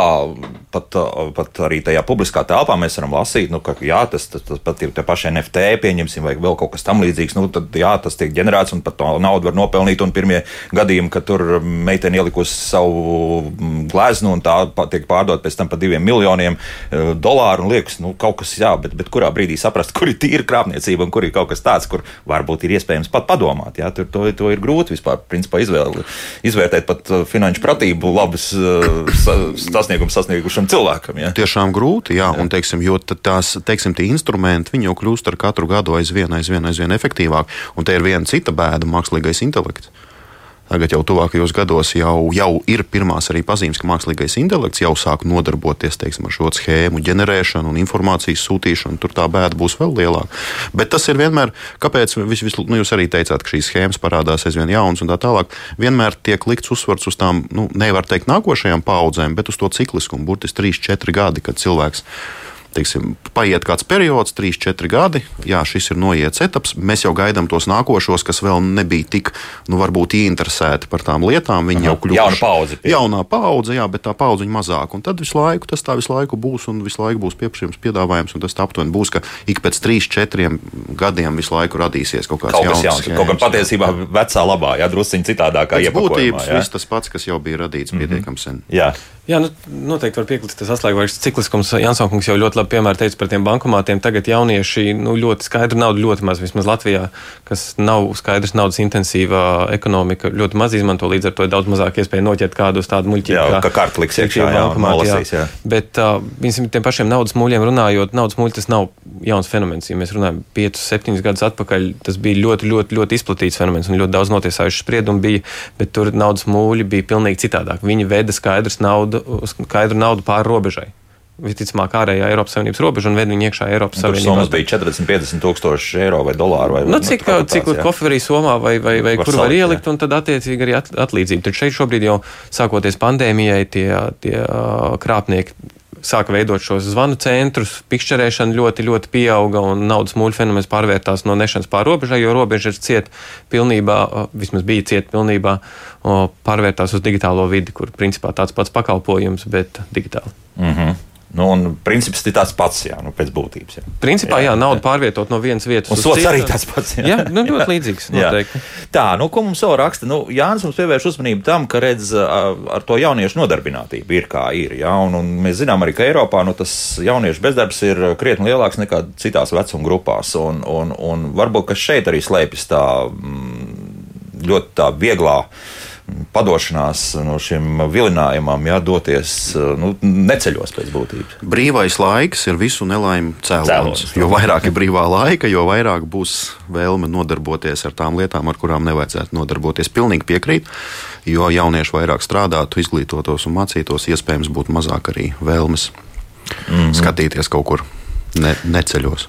pat, pat arī tajā publiskā telpā mēs varam lasīt, nu, ka jā, tas, tas, tas pat ir tie paši NFT, pieņemsim, vai vēl kaut kas tam līdzīgs. Nu, tad, jā, tas tiek ģenerēts un pat naudu var nopelnīt. Un pirmie gadījumi, kad tur meitene ielikusi savu mm, gleznu un tā tiek pārdot pēc tam par diviem miljoniem eh, dolāru, un liekas, nu, kaut kas jā, bet, bet kurā brīdī saprast, saprast, kur ir tīra krāpniecība un kur ir kaut kas tāds, kur varbūt ir iespējams pat padomāt. Jā, tur to, to ir grūti vispār principā, izvēl, izvērtēt pat uh, finanšu pratību labus uh, sasniegumus sasniegušam cilvēkam. Jā. Tiešām grūti, jā, jā. un teiksim, jo tās teiksim, instrumenti jau kļūst ar katru gadu aizvien, aizvien, aizvien efektīvāk, un te ir viena cita bēda - mākslīgais intelekts. Tagad jau tuvākajos gados jau, jau ir pirmās arī pazīmes, ka mākslīgais intelekts jau sāk nodarboties teiksim, ar šo schēmu ģenerēšanu un informācijas sūtīšanu. Tur tā bēda būs vēl lielāka. Bet tas ir vienmēr, kāpēc vis, vis, nu, jūs arī teicāt, ka šīs schēmas parādās aizvien jaunas un tā tālāk. Vienmēr tiek likts uzsvars uz tām, nu, nevar teikt, nākošajām paudzēm, bet uz to cikliskumu, burtiski 3-4 gadi, kad cilvēks teiksim, paiet kāds periods, 3, 4 gadi, jā, šis ir noiets etaps. Mēs jau gaidām tos nākošos, kas vēl nebija tik, nu, varbūt ieinteresēti par tām lietām. Viņi Aha, jau kļuvuši jauna paudze. Pie. Jaunā paudze, jā, bet tā paudze ir mazāka. Un tad visu laiku tas tā visu laiku būs, un visu laiku būs pieprasījums, piedāvājums, un tas aptuveni būs, ka ik pēc 3, 4 gadiem visu laiku radīsies kaut kāds kaut jauns. jauns kaut gan patiesībā vecā labā, jā, drusciņ citādākā iepakojumā. Būtības viss tas pats, kas jau bija radīts mm -hmm. pietiekami sen. Jā. Jā, nu, noteikti var piekrist. Tas atslēgvārds cikliskums, Jansons jau ļoti labi piemēra teica par tiem bankomātiem. Tagad jaunieši nu, ļoti skaidru naudu, ļoti maz, vismaz Latvijā, kas nav skaidrs naudas intensīvā ekonomika, ļoti maz izmanto. Līdz ar to ir daudz mazāk iespēja noķert kādu uz tādu muļķīgu. Jā, kā kartu liks iekšā, jā, nolasīs, jā. Bet, uh, viņam tiem pašiem naudas muļiem runājot, naudas muļi tas nav jauns fenomens. Ja mēs runājam 5, 7 gadus atpakaļ, tas bija ļoti, ļoti, ļoti izplatīts fenomens un ļoti daudz notiesājuši spriedumu bija, bet tur naudas muļi bija pilnīgi citādāk. Viņi veda skaidrs naudu naudu, skaidru naudu pāri robežai. visticamāk, ārējā Eiropas Savienības robeža un ved viņu iekšā Eiropas Tur Savienībā. summas bija 40, 50 tūkstoši eiro vai dolāru. Vai, Nu, cik kā cik jā. koferi somā vai, vai, vai Var kur var salikt, ielikt, un tad attiecīgi arī at, atlīdzība. Tad šeit šobrīd jau sākoties pandēmijai, tie, tie krāpnieki sāka veidot šos zvanu centrus, pikšķerēšana ļoti, ļoti pieauga un naudas mūļu fenomens pārvērtās no nešanas pār robežai, jo robeža ir cieta pilnībā, vismaz bija cieta pilnībā, pārvērtās uz digitālo vidi, kur principā tāds pats pakalpojums, bet digitāli. Mhm. Nu, un princips ir tāds pats, jā, nu, pēc būtības. Jā. Principā, jā, jā naudu pārvietot no vienas vietas Un uz citu. arī tāds pats. Jā, Jā, nu, ļoti līdzīgs. Jā. Noteikti. Tā, nu, ko mums vēl raksta? Nu, Jānis mums pievērš uzmanību tam, ka redz, ar to jauniešu nodarbinātību ir kā ir. Jā, un, un mēs zinām arī, ka Eiropā nu, tas jauniešu bezdarbs ir krietni lielāks nekā citās vecuma grupās. Un, un, un varbūt ka šeit arī slēpjas tā mm, ļoti tā vieglā. Padošanās no šiem vilinājumam, jā, doties nu, neceļos pēc būtības. Brīvais laiks ir visu nelaimi Cēlonis. Jo vairāk ir brīvā laika, jo vairāk būs vēlme nodarboties ar tām lietām, ar kurām nevajadzētu nodarboties. Pilnīgi piekrīt, jo jaunieši vairāk strādātu, izglītotos un mācītos, iespējams, būtu mazāk arī vēlmes mm. -hmm. skatīties kaut kur ne, neceļos.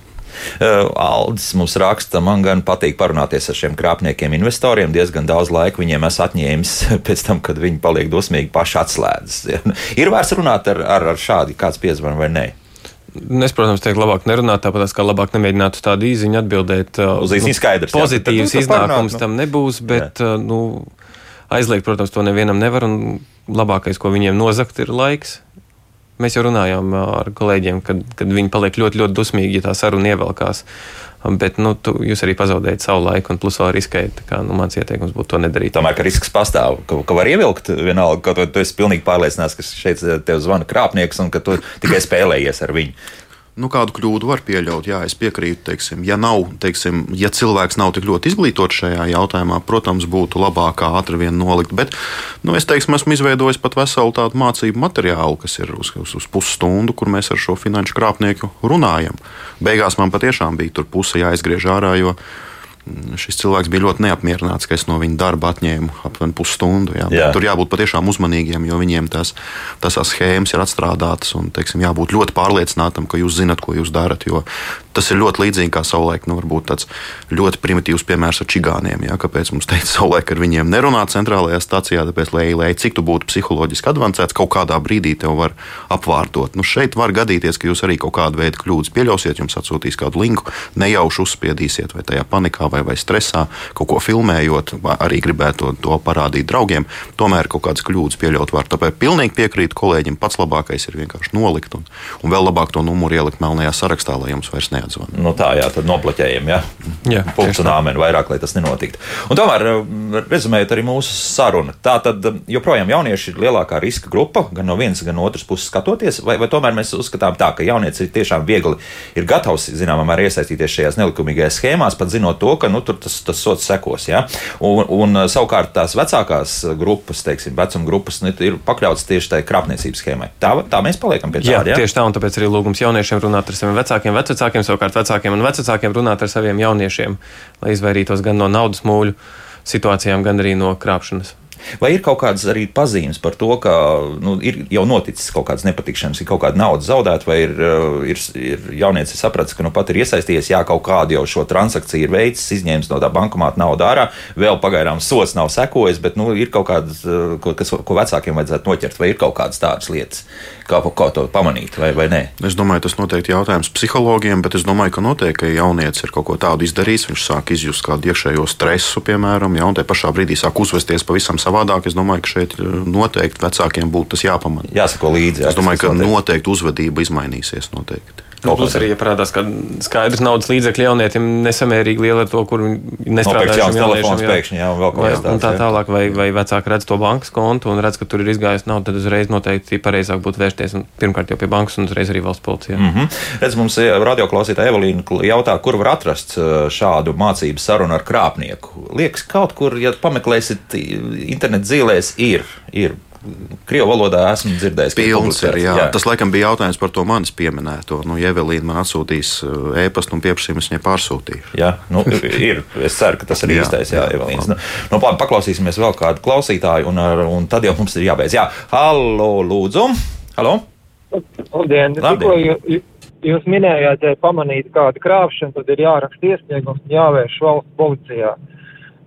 Uh, Aldis mums raksta, man gan patīk parunāties ar šiem krāpniekiem, investoriem. Diezgan daudz laika viņiem esmu atņēmis pēc tam, kad viņi paliek dosmīgi paši atslēdzas. Ja. Ir vērts runāt ar, ar, ar šādu, kāds piezvan vai nē. Nu, Es, protams, teiktu, labāk nerunāt, tāpat kā labāk nemēģināt uz tādu īziņu atbildēt. uh, Uz īsiņu skaidrs, jā, bet Pozitīvs parunāt, iznākums nu. tam nebūs, bet uh, nu, aizliegt, protams, to nevienam nevar. Labākais, ko viņiem nozagt, ir laiks. Mēs jau runājām uh, ar kolēģiem, kad, kad viņi paliek ļoti, ļoti dusmīgi, ja tā saruna ievelkās. Um, Bet nu, tu, jūs arī pazaudējat savu laiku, un plus vēl riskējat. Kā, nu, mans ieteikums būtu to nedarīt. Tomēr, ka risks pastāv, ka, ka var ievilkt vienalga, ka tu, tu esi pilnīgi pārliecināts, ka šeit tev zvana krāpnieks un ka tu tikai spēlējies ar viņu. Nu, kādu kļūdu var pieļaut? Jā, es piekrītu. Teiksim, ja, nav, teiksim, ja cilvēks nav tik ļoti izglītots šajā jautājumā, protams, būtu labāk ātri vien nolikt. Bet nu, es teiksim, esmu izveidojis pat veselu tādu mācību materiālu, kas ir uz, uz, uz pusstundu, kur mēs ar šo finanšu krāpnieku runājam. Beigās man patiešām bija tur puse jāizgriež ārā. Jo, Šis cilvēks bija ļoti neapmierināts, ka es no viņa darba atņēmu aptuveni pusstundu. Jā. Jā. Tur jābūt patiešām uzmanīgiem, jo viņiem tās, tās schēmas ir atstrādātas un teiksim, jābūt ļoti pārliecinātam, ka jūs zinat, ko jūs darat. jo Tas ir ļoti līdzīgi kā savulaik. Nu, varbūt tāds ļoti primitīvs piemērs ar čigāniem. Jā, kāpēc mums teica, savulaik ar viņiem nerunāt centrālajā stācijā, tāpēc, lai, lai cik tu būtu psiholoģiski avansēts, kaut kādā brīdī tev var apvārtot. Nu, šeit var gadīties, ka jūs arī kaut kādu veidu kļūdas pieļausiet, jums atsūtīs kādu linku, nejauši uzspiedīsiet vai tajā panikā vai, vai stresā, kaut ko filmējot, vai arī gribētu to, to parādīt draugiem. Tomēr kaut kādas kļūdas pieļaut var. Tāpēc pilnīgi piekrītu kolēģim, pats labākais ir vienkārši nolikt un, un vēl labāk to numuru ielikt melnajā sarakstā, lai jums vairs neatzvan. Nu, tā, jā, tad nobloķējam, jā. Jā, Punkts un tā. āmeni vairāk, lai tas nenotiktu. Un tomēr, eh, rezumējot arī mūsu sarunu, tā tad eh, joprojām jaunieši ir lielākā riska grupa, gan no vienas, gan no otras puses skatoties, vai, vai tomēr mēs uzskatām tā, ka jaunietis ir tiešām viegli, ir gatavs, zināmā mērā, iesaistīties šajās nelikumīgajās schēmās, pat zinot to, ka nu, tur tas, tas sots sekos. Ja? Un, un eh, savukārt tās vecākās grupas, teiksim, vecuma grupas, nu, ir pakļautas tieši tai krāpniecības schēmai. Tā, tā mēs paliekam pie tā. Jā, tieši tā, un tāpēc arī lūgums jauniešiem runāt ar saviem vecākiem, vecākiem, savukārt vecākiem un vecākiem runāt ar saviem jauniešiem, lai izvairītos gan no naudas mūļu situācijām, gan arī no krāpšanas. Vai ir kaut kādas arī pazīmes par to, ka nu, ir jau noticis kaut kādas nepatikšanas, ir kaut kāda nauda zaudēta, vai ir, uh, ir, ir jaunietis sapratis, ka nu pat ir iesaistījies, jā, kaut kādu jau šo transakciju ir veicis, izņēmis no tā bankomāta naudu ārā, vēl pagaidām sots nav sekojis, bet nu, ir kaut kādas, uh, ko, kas, ko vecākiem vajadzētu noķert, vai ir kaut kādas tādas lietas, kā, kā to pamanīt, vai, vai nē. Es domāju, tas noteikti ir jautājums psihologiem, bet es domāju, ka noteikti, ka jaunietis ir kaut ko tādu izdarījis. Viņš sāk izjust kādu iekšējo stresu, piemēram, ja, un tajā pašā brīdī sāk uzvesties pavisam savādāk. Es domāju, ka šeit eh, noteikti vecākiem būtu tas jāpamana. Jāsako līdzi. Jā, Es domāju, ka noteikti uzvedība izmainīsies. Noteikti. Nu, plus arī, ja parādās, ka skaidrs naudas līdzekļi jaunietim nesamērīgi liela ar to, kur viņi nestrādā jauns telefons pēkšņi, jā, un vēl kaut kas un tāds. tā jā. tālāk, vai, vai vecāki redz to bankas kontu un redz, ka tur ir izgājis nauda, tad uzreiz noteikti pareizāk būtu vērsties un pirmkārt jau pie bankas un uzreiz arī valsts policijā. Mm -hmm. Redz, mums radioklausītāja Evelīna jautā, kur var atrast uh, šādu mācību sarunu ar krāpnieku. Liekas, kaut kur, ja pameklēsiet i- internet zīlēs, ir. ir. Krievu valodā esmu dzirdējis, Pilns ir, publicēts. jā. Tas laikam bija jautājums par to manis pieminēto. Nu, Evelīna man atsūtīs eh, ēpastu un pieprasījumu, es viņai pārsūtīšu. Jā, nu, ir. Es ceru, ka tas ir Jā, īstais. Jā, jā, Evelīns. Nu, nu, labi, paklausīsimies vēl kādu klausītāju, un, ar- un tad jau mums ir jābeidz. Jā, hallo, lūdzu! Halo! Labdien! Labdien. Jūs minējāt, ja pamanīt kādu krāpšanu, tad ir jāraksta iesniegums un jāvērš valsts policijā.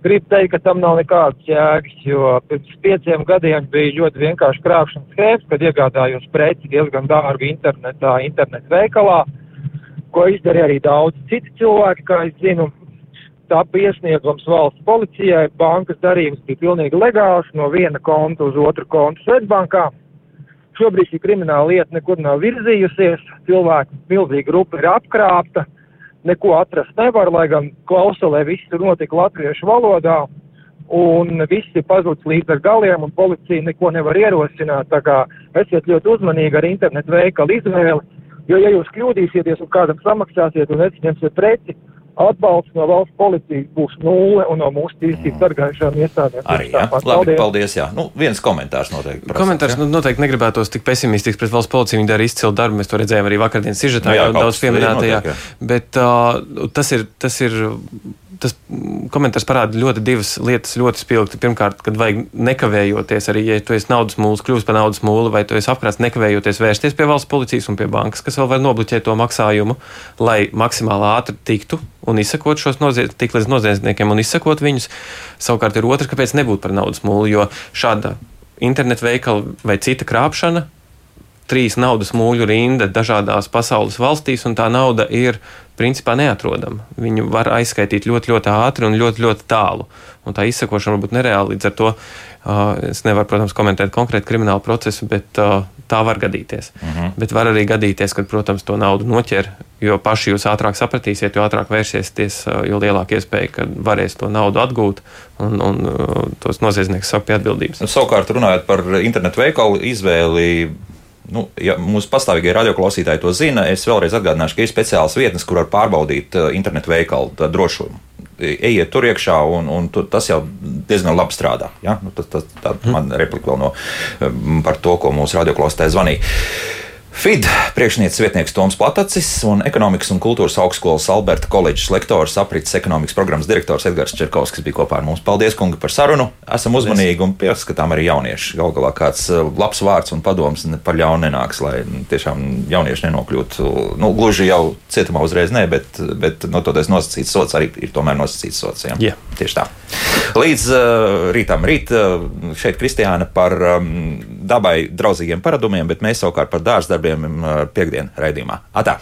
Gribu teikt, ka tam nav nekādas jēgas, jo pirms pieciem gadiem bija ļoti vienkārši krāpšanas schēmas, kad iegādājos preci diezgan dārgu internetā, internetu veikalā, ko izdarīja arī daudz citi cilvēki, kā es zinu. Tāpa iesniegums valsts policijai, bankas darījums bija pilnīgi legāls, no viena konta uz otru kontu Svetbankā. Šobrīd šī krimināla lieta nekur nav virzījusies, cilvēku milzīga grupa ir apkrāpta, neko atrast nevar, lai gan klausulē viss notika latviešu valodā, un viss ir pazudis līdz ar galiem, un policija neko nevar ierosināt, tā kā esiet ļoti uzmanīgi ar internetu veikalu izvēli, jo ja jūs kļūdīsieties un kādam samaksāsiet un nesaņemsiet preci, atbalsts no valsts policijas būs nulle un no mūsu tiesību sargājušām iestādēm. Arī, jā. tāpat. Labi, paldies, jā. Nu, viens komentārs noteikti. prasās, Komentārs jā. nu, noteikti negribētos tik pesimistisks pret valsts policiju. Viņi dara izcilu darbu. Mēs to redzējām arī vakardienas sižetā, Nu jā, jau daudz pieminētajā. Bet uh, tas ir. Tas ir Tas mm, komentārs parāda ļoti divas lietas, ļoti spilgti. Pirmkārt, kad vajag nekavējoties, arī ja tu esi naudas mūlis, kļūst par naudas mūli, vai tu esi apkrāts, nekavējoties vērsties pie valsts policijas un pie bankas, kas vēl var nobloķēt to maksājumu, lai maksimāli ātri tiktu un izsekot šos noziedzniekus, tik līdz noziedzniekiem un izsekot viņus. Savukārt ir otrs, kāpēc nebūt par naudas mūli, jo šāda internetu veikala vai cita krāpšana trīs naudas mūļu rinda dažādās pasaules valstīs, un tā nauda ir principā neatrodama. Viņu var aizskaitīt ļoti, ļoti ātri un ļoti, ļoti tālu. Un tā izsakošana var būt nereāla. Līdz ar to es nevaru, protams, komentēt konkrētu kriminālu procesu, bet tā var gadīties. Uh -huh. Bet var arī gadīties, ka, protams, to naudu noķer, jo paši jūs ātrāk sapratīsiet, jo ātrāk vērsieties, jo lielāka iespēja, ka varēs to naudu atgūt un, un tos noziedzniekus saukt pie atbildības. Nu, Savukārt, runājot par internetu veikalu izvēli. Nu, ja mūsu pastāvīgie radioklausītāji to zina, es vēlreiz atgādināšu, ka ir speciāls vietnes, kur var pārbaudīt uh, internetu veikalu drošumu. Ejiet tur iekšā, un, un tu, tas jau diezgan labi strādā. Ja? Nu, tas, tas, tā man replika vēl no, um, par to, ko mūsu radioklausītāji zvanīja. FID priekšnieks vietnieks Toms Platacis un ekonomikas un kultūras augstskolas Alberta koledžas lektors, aprits ekonomikas programmas direktors Edgars Čerkovskis bija kopā ar mums. Paldies, kungi, par sarunu. Esam uzmanīgi un pieskatām arī jaunieši. Galu galā kāds uh, labs vārds un padoms par ļaunu nenāks, lai mm, tiešām jaunieši nenokļūtu. Nu, gluži jau cietumā uzreiz nē, bet, bet no toties nosacīts sots arī ir tomēr nosacīts sots. Jā. Jā. Tieši tā. Līdz uh, rītam, rīt uh, šeit Kristiāna par um, dabai draudzīgiem paradumiem, bet mēs savukārt par dārza darbiem uh, piekdienu raidījumā. Atā!